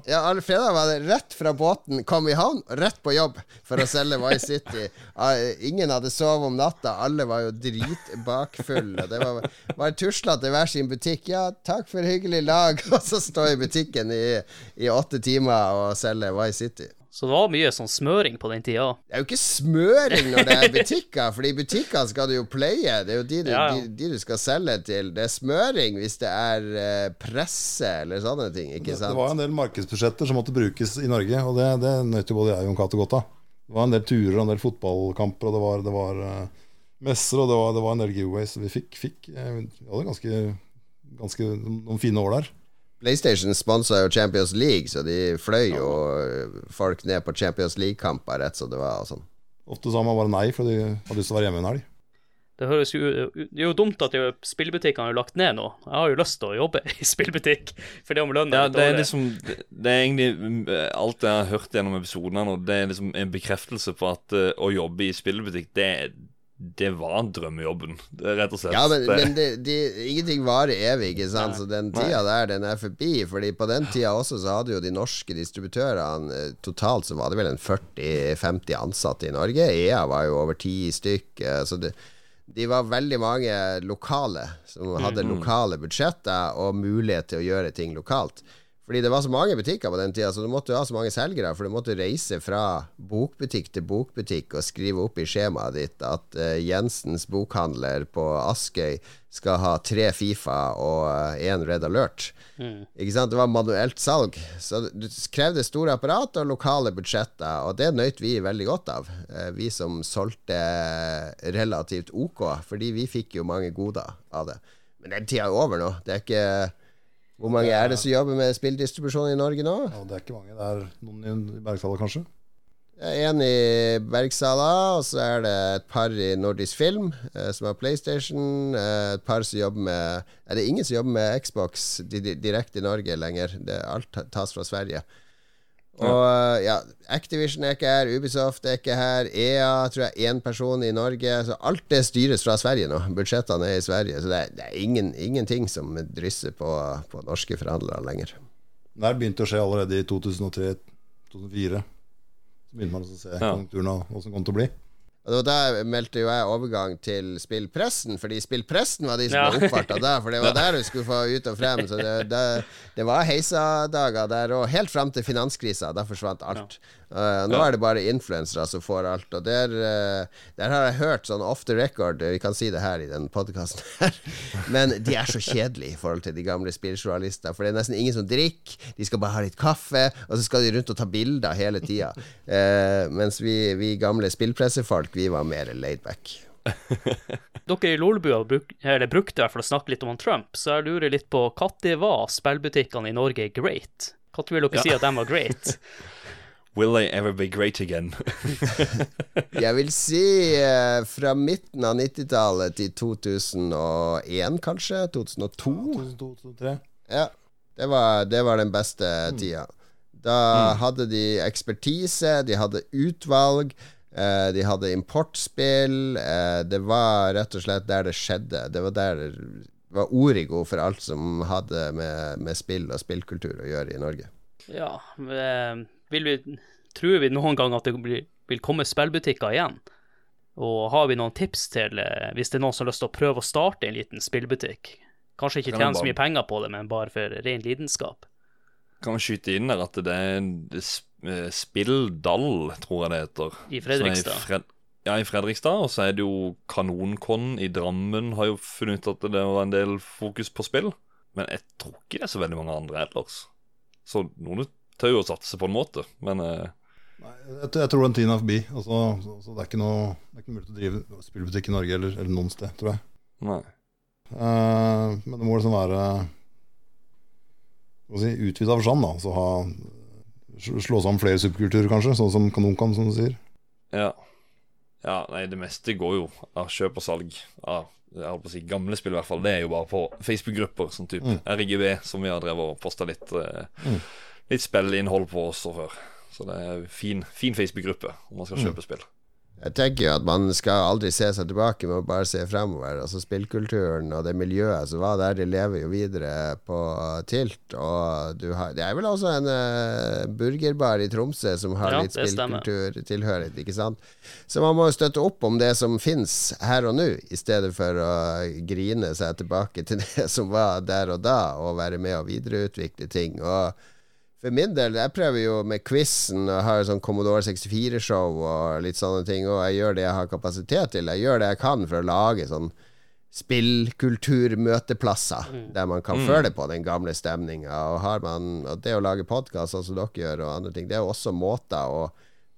Ja, alle fredag var det rett fra båten, kom i havn, rett på jobb for å selge Vice City. (laughs) Ingen hadde sovet om natta, alle var jo dritbakfulle. Det var bare tuslete hver sin butikk. Ja, takk for hyggelig lag, (laughs) og så stå i butikken i, i åtte timer og selge Vice City. Så det var mye sånn smøring på den tida. Det er jo ikke smøring når det er butikker, Fordi i butikker skal du jo playe. Det er jo de du, ja, ja. De, de du, skal selge til. Det er smøring hvis det er uh, presse eller sånne ting. Ikke sant? Det var en del markedsbudsjetter som måtte brukes i Norge, og det, det nøt jo både jeg og Jon Cato godt av. Det var en del turer og en del fotballkamper, og det var, det var uh, messer, og det var, det var, en del giveaways. Vi fikk, fikk uh, Vi hadde ganske, ganske noen fine år der. PlayStation sponsa jo Champions League, så de fløy jo folk ned på Champions League-kamper rett som det var. og sånn Ofte sa man bare nei, for de hadde lyst til å være hjemme en helg. Det høres jo Det er jo dumt at spillbutikkene har lagt ned nå. Jeg har jo lyst til å jobbe i spillbutikk, for det om lønna ja, det er liksom Det er egentlig alt jeg har hørt gjennom episodene nå, det er liksom en bekreftelse på at uh, å jobbe i spillbutikk, det, det var drømmejobben, rett og slett. Ja, men, men det, de, ingenting varer evig, ikke sant? Nei. så den tida der, den er forbi. Fordi på den tida også så hadde jo de norske distributørene eh, Totalt så var det vel en 40-50 ansatte i Norge. EA var jo over ti stykk. Så det, de var veldig mange lokale som hadde mm, mm. lokale budsjetter og mulighet til å gjøre ting lokalt. Fordi det var så mange butikker på den tida, så du måtte jo ha så mange selgere. For du måtte reise fra bokbutikk til bokbutikk og skrive opp i skjemaet ditt at uh, Jensens bokhandler på Askøy skal ha tre Fifa og én uh, Red Alert. Mm. Ikke sant? Det var manuelt salg. Så det krevde store apparat og lokale budsjetter, og det nøt vi veldig godt av. Uh, vi som solgte relativt OK, fordi vi fikk jo mange goder av det. Men den tida er over nå. Det er ikke hvor mange er det som jobber med spilldistribusjon i Norge nå? Ja, det er ikke mange. Det er noen i Bergsala, kanskje? En i Bergsala, og så er det et par i Nordisk Film, eh, som har PlayStation. Eh, et par som jobber med Er det ingen som jobber med Xbox direkte i Norge lenger? Det, alt tas fra Sverige. Og ja, Activision er ikke her, Ubisoft er ikke her, EA tror jeg én person i Norge. Så alt det styres fra Sverige nå. Budsjettene er i Sverige. Så det er, det er ingen, ingenting som drysser på, på norske forhandlere lenger. Det begynte å skje allerede i 2003-2004. Så begynte man å se ja. konjunkturen og åssen det kom til å bli. Og Da meldte jo jeg overgang til spillpressen, fordi spillpressen var de som ja. ble oppfarta da. For det var (laughs) der du skulle få ut og frem. Så det, det, det var heisadager der og helt fram til finanskrisa. Da forsvant alt. Ja. Eh, nå er det bare influensere som får alt. Og der, uh, der har jeg hørt sånn off the record, vi kan si det her i den podkasten (laughs) her, men de er så kjedelige i forhold til de gamle spilljournalister. For det er nesten ingen som drikker, de skal bare ha litt kaffe, og så skal de rundt og ta bilder hele tida. Uh, mens vi, vi gamle spillpressefolk, vi var mer laidback. (laughs) Dere i Lolbua bruk, brukte i hvert fall å snakke litt om han Trump, så jeg lurer litt på når var spillbutikkene i Norge great? Når vil dere si at de var great? (laughs) Will they ever be great again? (laughs) Jeg vil si eh, fra midten av 90-tallet til 2001, kanskje? 2002? 2002-2003. Ja. Det var, det var den beste tida. Da hadde de ekspertise, de hadde utvalg, eh, de hadde importspill. Eh, det var rett og slett der det skjedde. Det var der det var origo for alt som hadde med, med spill og spillkultur å gjøre i Norge. Ja, eh, vil vi, tror vi noen gang at det blir, vil komme spillbutikker igjen? Og har vi noen tips til eh, hvis det er noen som har lyst til å prøve å starte en liten spillbutikk? Kanskje ikke tjene så mye penger på det, men bare for ren lidenskap. Kan vi skyte inn der at det er eh, Spilldall, tror jeg det heter. I Fredrikstad. I Fred ja, i Fredrikstad. Og så er det jo Kanonkon i Drammen har jo funnet ut at det var en del fokus på spill. Men jeg tror ikke det er så veldig mange andre ellers. Så noen tør jo å satse på en måte, men eh, Nei, jeg, jeg tror den tiden er forbi. Altså, så, så det er ikke noe Det er ikke mulig å drive spillbutikk i Norge eller, eller noen sted, tror jeg. nei. Eh, men det må liksom være hva si, utvida forstand, da. Så ha slå- Slå sammen flere subkulturer, kanskje, sånn som Kanonkan, som du sier. Ja. ja. Nei, det meste går jo av kjøp og salg av jeg holdt på å si gamle spill, i hvert fall. Det er jo bare på Facebook-grupper, sånn type Mm. RGB, som vi har drevet og posta litt, eh, Mm. Litt spillinnhold på også før. Så det er fin, fin Facebook-gruppe om man skal Mm. kjøpe spill. Jeg tenker jo at man skal aldri se seg tilbake, men bare se fremover. Altså Spillkulturen og det miljøet som var der, det lever jo videre på Tilt. Og du har, det er vel også en uh, burgerbar i Tromsø som har Ja, litt spillkulturtilhørighet, ikke sant? Så man må jo støtte opp om det som fins her og nå, i stedet for å grine seg tilbake til (laughs) det som var der og da, og være med og videreutvikle ting. Og for min del, jeg prøver jo med quizen og har sånn Commodore 64-show og litt sånne ting, og jeg gjør det jeg har kapasitet til. Jeg gjør det jeg kan for å lage sånn spillkulturmøteplasser, der man kan føle på den gamle stemninga. Og, har man- og det å lage podkast, sånn som dere gjør, og andre ting, det er jo også måter å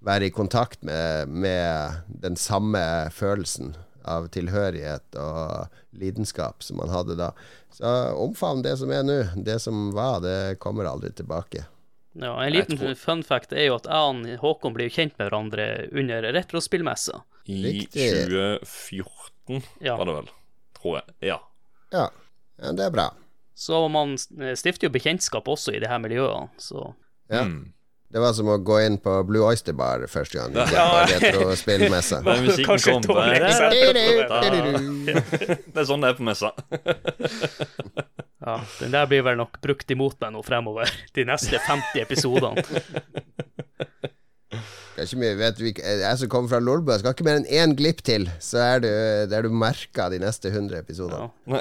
være i kontakt med, med den samme følelsen av tilhørighet og lidenskap som man hadde da. Så omfavn det som er nå. Det som var, det kommer aldri tilbake. Ja, En liten tror- fun fact er jo at jeg og Håkon blir kjent med hverandre under retrospillmessa. I Riktig. 2014 Ja. var det vel, tror jeg. Ja. Ja, ja det er bra. Så man stifter jo bekjentskap også i det her miljøet, så Ja. Mm. Det var som å gå inn på Blue Oyster Bar første gang. Ja. gikk (laughs) på retrospillmessa. Den musikken kom eksempel. Det er sånn det er på messa. (laughs) (laughs) ja, den der blir vel nok brukt imot meg nå fremover, de neste 50 episodene. Det er ikke mye, vet du, vi- Jeg som kommer fra Lolbø, skal ikke mer enn én glipp til, så er du, er du merka de neste 100 episodene. Ja.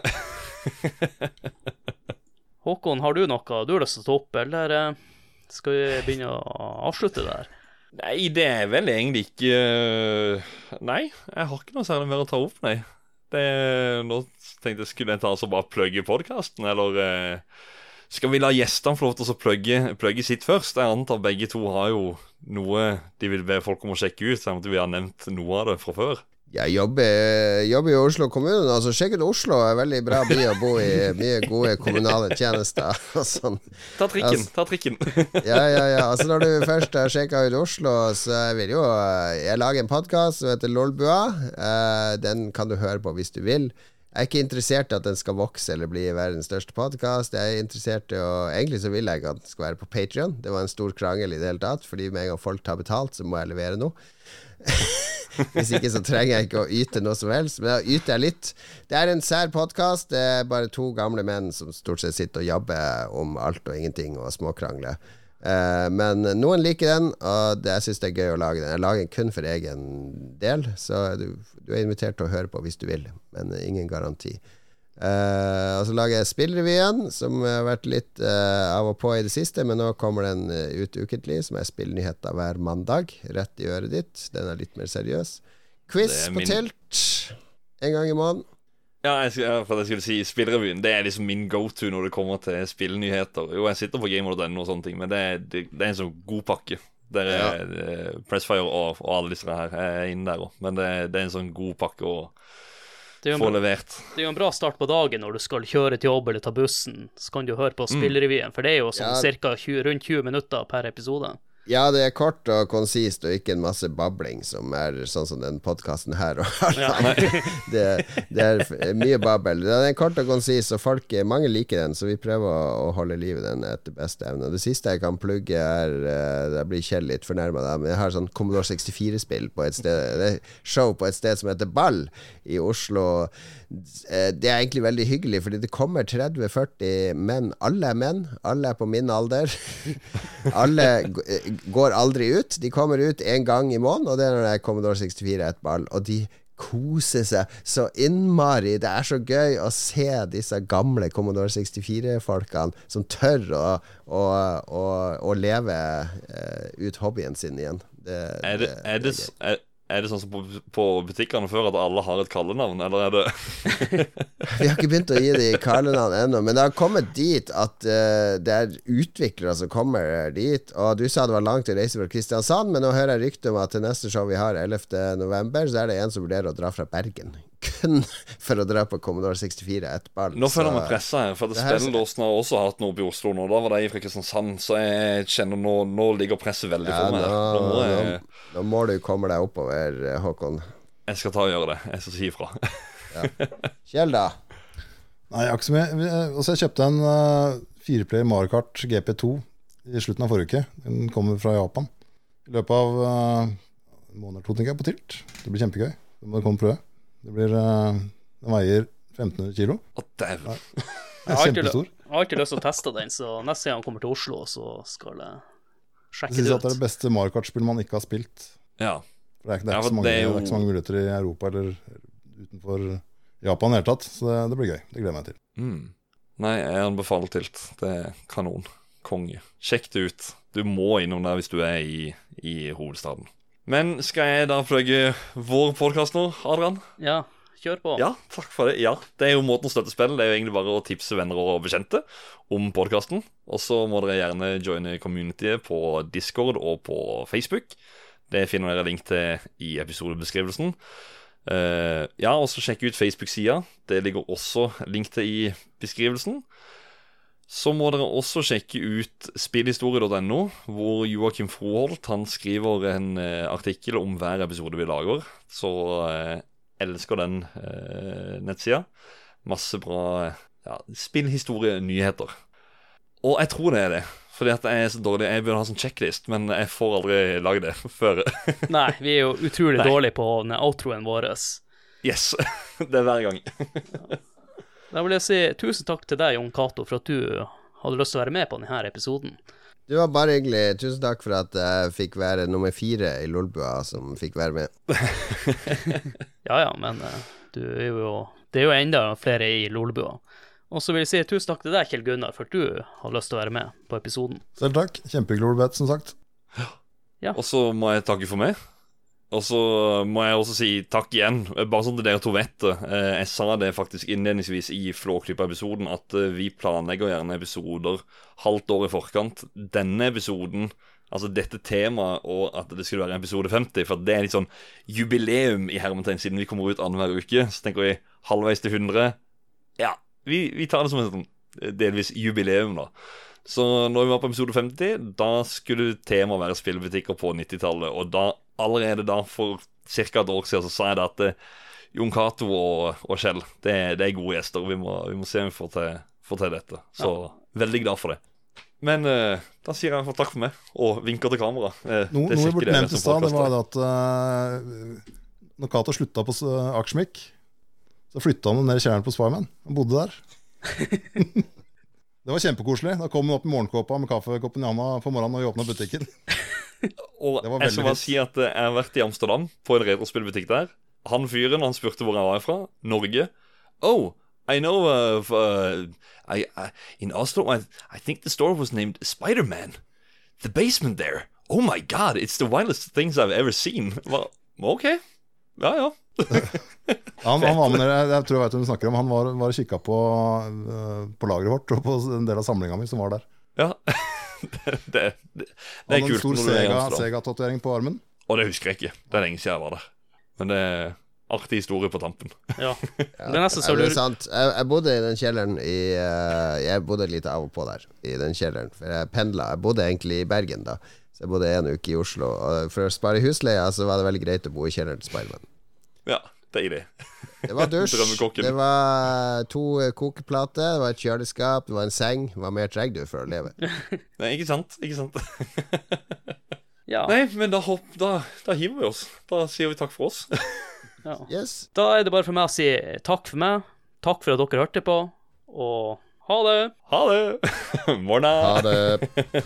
Håkon, har du noe du har lyst til å ta opp, eller eh, skal vi begynne å avslutte der? Nei, det er vel egentlig ikke øh, Nei, jeg har ikke noe særlig mer å ta opp, nei. Det, nå tenkte jeg skulle jeg ta og bare plugge podkasten, eller øh, skal vi la gjestene få lov til å plugge, plugge sitt først? Jeg antar begge to har jo noe de vil be folk om å sjekke ut, selv om vi har nevnt noe av det fra før. Jeg jobber, jobber i Oslo kommune, altså sjekk ut Oslo. er en veldig bra by å bo i. Mye gode kommunale tjenester (laughs) sånn. Ta trikken, Altså- ta trikken. (laughs) Ja, ja, ja. Altså Når du først har sjekka ut Oslo, så vil jo Jeg lager en podkast som heter Lolbua. Eh, den kan du høre på hvis du vil. Jeg er ikke interessert i at den skal vokse eller bli verdens største podkast. Jeg er interessert i å Egentlig så vil jeg at den skal være på Patrion. Det var en stor krangel i det hele tatt, fordi med en gang folk har betalt, så må jeg levere noe. (laughs) Hvis ikke så trenger jeg ikke å yte noe som helst. Men da yter jeg litt. Det er en sær podkast. Det er bare to gamle menn som stort sett sitter og jabber om alt og ingenting og småkrangler. Uh, men noen liker den, og det, jeg syns det er gøy å lage den. Jeg lager den kun for egen del, så du, du er invitert til å høre på hvis du vil, men ingen garanti. Eh, og så lager jeg Spillrevyen, som har vært litt uh, av og på i det siste, men nå kommer den eh, ut ukentlig, som er spillnyheter hver mandag. Rett i øret ditt. Den er litt mer seriøs. Quiz på min- tilt en gang i måneden. Ja, jeg, ja, for jeg skulle si Spillrevyen Det er liksom min go-to når det kommer til spillnyheter. Jo, jeg sitter på gamer.no, og sånne ting, men det er, det, det er en sånn god pakke. Der er ja. Pressfire og, og alle disse her er inne der òg, men det, det er en sånn god pakke å Det er få levert. det er jo en bra start på dagen når du skal kjøre til jobb eller ta bussen. Så kan du høre på Spillrevyen, for det er jo sånn Ja. rundt 20 minutter per episode. Ja, det er kort og konsist, og ikke en masse babling, som er sånn som den podkasten her. (laughs) Det, det er mye babbel. Den er kort og konsis, og folk, mange liker den, så vi prøver å, holde liv i den etter beste evne. Det siste jeg kan plugge, er eh, Der blir Kjell litt fornærma, men jeg har sånn Commodore 64-spill på et sted Det er show på et sted som heter Ball i Oslo. Eh, Det er egentlig veldig hyggelig, fordi det kommer 30-40 menn. Alle er menn. Alle er på min alder. (laughs) Alle eh, går aldri ut. De kommer ut én gang i måneden, og det er når det er Commodore 64 et ball. Og de koser seg så innmari. Det er så gøy å se disse gamle Commodore 64-folkene som tør å, å, å, å leve eh, ut hobbyen sin igjen. Det, Er det, det, er, er det sånn som på, på butikkene før, at alle har et kallenavn, eller er det (laughs) Vi har ikke begynt å gi de kallenavn ennå, men det har kommet dit at uh, det er utviklere som kommer dit. Og du sa det var langt å reise fra Kristiansand, men nå hører jeg rykte om at til neste show vi har 11.11, så er det en som vurderer å dra fra Bergen. Kun (laughs) for å dra på Commodore 64 ett ball. Nå føler jeg meg pressa her, for Spelledåsen har også hatt noe på i Oslo nå. Da var de fra Kristiansand, så jeg kjenner nå, nå ligger presset veldig ja, for meg. nå. Nå jeg, nå, nå må du komme deg oppover, eh, Håkon. jeg skal ta og gjøre det. Jeg skal si ifra. Kjell, da? Nei, jeg har ikke så mye. Eh, Altså, jeg kjøpte en uh, fireplayer Mario Kart GP2 i slutten av forrige uke. Den kommer fra Japan. I løpet av uh, en måned eller to, tenker jeg, på tilt. Det blir kjempegøy. Det må du komme og prøve. Det blir uh, Den veier 1500 kilo. Å, dæven. (laughs) Jeg kjempestor. jeg har alltid lyst til å teste den, så neste gang han kommer til Oslo, så skal jeg Jeg sjekke syns det at det er det beste Mario Kart-spillet man ikke har spilt. Ja. For det er, ikke- det, er Ja, mange, det er det, er ikke så mange muligheter i Europa eller utenfor Japan i det hele tatt. Så det, det blir gøy. Det gleder jeg meg til. Mm. Nei, jeg anbefaler Tilt. Det er kanon. Konge. Sjekk det ut. Du må innom der hvis du er i, i hovedstaden. Men skal jeg da plugge vår podkast nå, Adrian? Ja, kjør på. Ja, takk for det. Ja, Det er jo måten å støtte spill. Det er jo egentlig bare å tipse venner og bekjente om podkasten. Og så må dere gjerne joine communityet på Discord og på Facebook. Det finner dere link til i episodebeskrivelsen. Uh, ja, og så sjekk ut Facebook-sida. Det ligger også link til i beskrivelsen. Så må dere også sjekke ut spillhistorie.no, hvor Joakim Froholt han skriver en eh, artikkel om hver episode vi lager. Så eh, elsker den eh, nettsida. Masse bra ja, spillhistorie-nyheter. Og jeg tror det er det. Fordi at jeg er så dårlig Jeg burde ha sånn checklist, men jeg får aldri lagd det (laughs) før. Nei, vi er jo utrolig Nei. dårlige på outroen vår. yes. (laughs) Det er hver gang. (laughs) Da vil jeg si tusen takk til deg, Jon Cato, for at du hadde lyst til å være med på denne episoden. Det var bare hyggelig. Tusen takk for at jeg fikk være nummer fire i Lolbua som fikk være med. (laughs) Ja ja, men eh, du er jo Det er jo enda flere i Lolbua. Og så vil jeg si tusen takk til deg, Kjell Gunnar, for at du hadde lyst til å være med på episoden. Selv takk. Kjempehyggelig, Ole som sagt. Og så må jeg takke for meg. Og så må jeg også si takk igjen, bare sånn at dere to vet det. Eh, Jeg sa det faktisk innledningsvis i Flåklypa-episoden, at eh, vi planlegger gjerne episoder halvt år i forkant. Denne episoden, altså dette temaet, og at det skulle være episode 50, for det er litt sånn jubileum i hermetegn, siden vi kommer ut annenhver uke. Så tenker vi halvveis til 100. Ja, vi, vi tar det som et sånn eh, delvis jubileum, da. Så når vi var på episode 50, da skulle temaet være spillbutikker på 90-tallet. Og da, allerede da, for ca. et år siden, så sa jeg det at eh, Jon Cato og, og Kjell, det, det er gode gjester. Vi må, vi må se om vi får til, får til dette. Så veldig glad for det. Men eh, da sier jeg takk for meg, og vinker til kamera. Eh, No, det noe vi burde nevnt i stad, det var det at uh, når Cato slutta på uh, Akersmik, så flytta han ned i kjelleren på Spyman. Han bodde der. (laughs) det var kjempekoselig. Da kom han opp i morgenkåpa med kaffekoppen i handa på morgenen og vi åpna butikken. (laughs) Og jeg skal bare si at jeg har vært i Amsterdam på en retrospillbutikk der. Han fyren han spurte hvor jeg var fra. Norge. Oh, I know of uh, I, I in Oslo. I I think the store was named Spider Man. The basement there. Oh my God! It's the wildest things I've ever seen. (laughs) Well, ok. Ja, ja. (laughs) Han, han var med jeg tror jeg vet hvem du snakker om. Han var, var og kikka på, øh, på lageret vårt og på en del av samlinga mi som var der. Ja. (laughs) det, det, det, det Han er hadde en stor er. Sega-tatovering på armen. Og det husker jeg ikke. Det er lenge siden jeg var der. Men det er artig historie på tampen. (laughs) Ja. Det er nesten så du er du sant. Jeg, jeg bodde i den kjelleren i eh, Jeg bodde litt av og på der, i den kjelleren. For jeg pendla. Jeg bodde egentlig i Bergen da, så jeg bodde en uke i Oslo. Og for å spare husleia så var det veldig greit å bo i kjelleren til Spiderman. Ja, deilig. Det var (laughs) dusj, det var to kokeplater, det var et kjøleskap, det var en seng. Hva mer trenger du for å leve? (laughs) Nei, ikke sant? Ikke sant? (laughs) Ja. Nei, men da, hopp, da, da hiver vi oss. Da sier vi takk for oss. ja. Yes. Da er det bare for meg å si takk for meg. Takk for at dere hørte på, og ha det. Ha det! Morna! Ha det.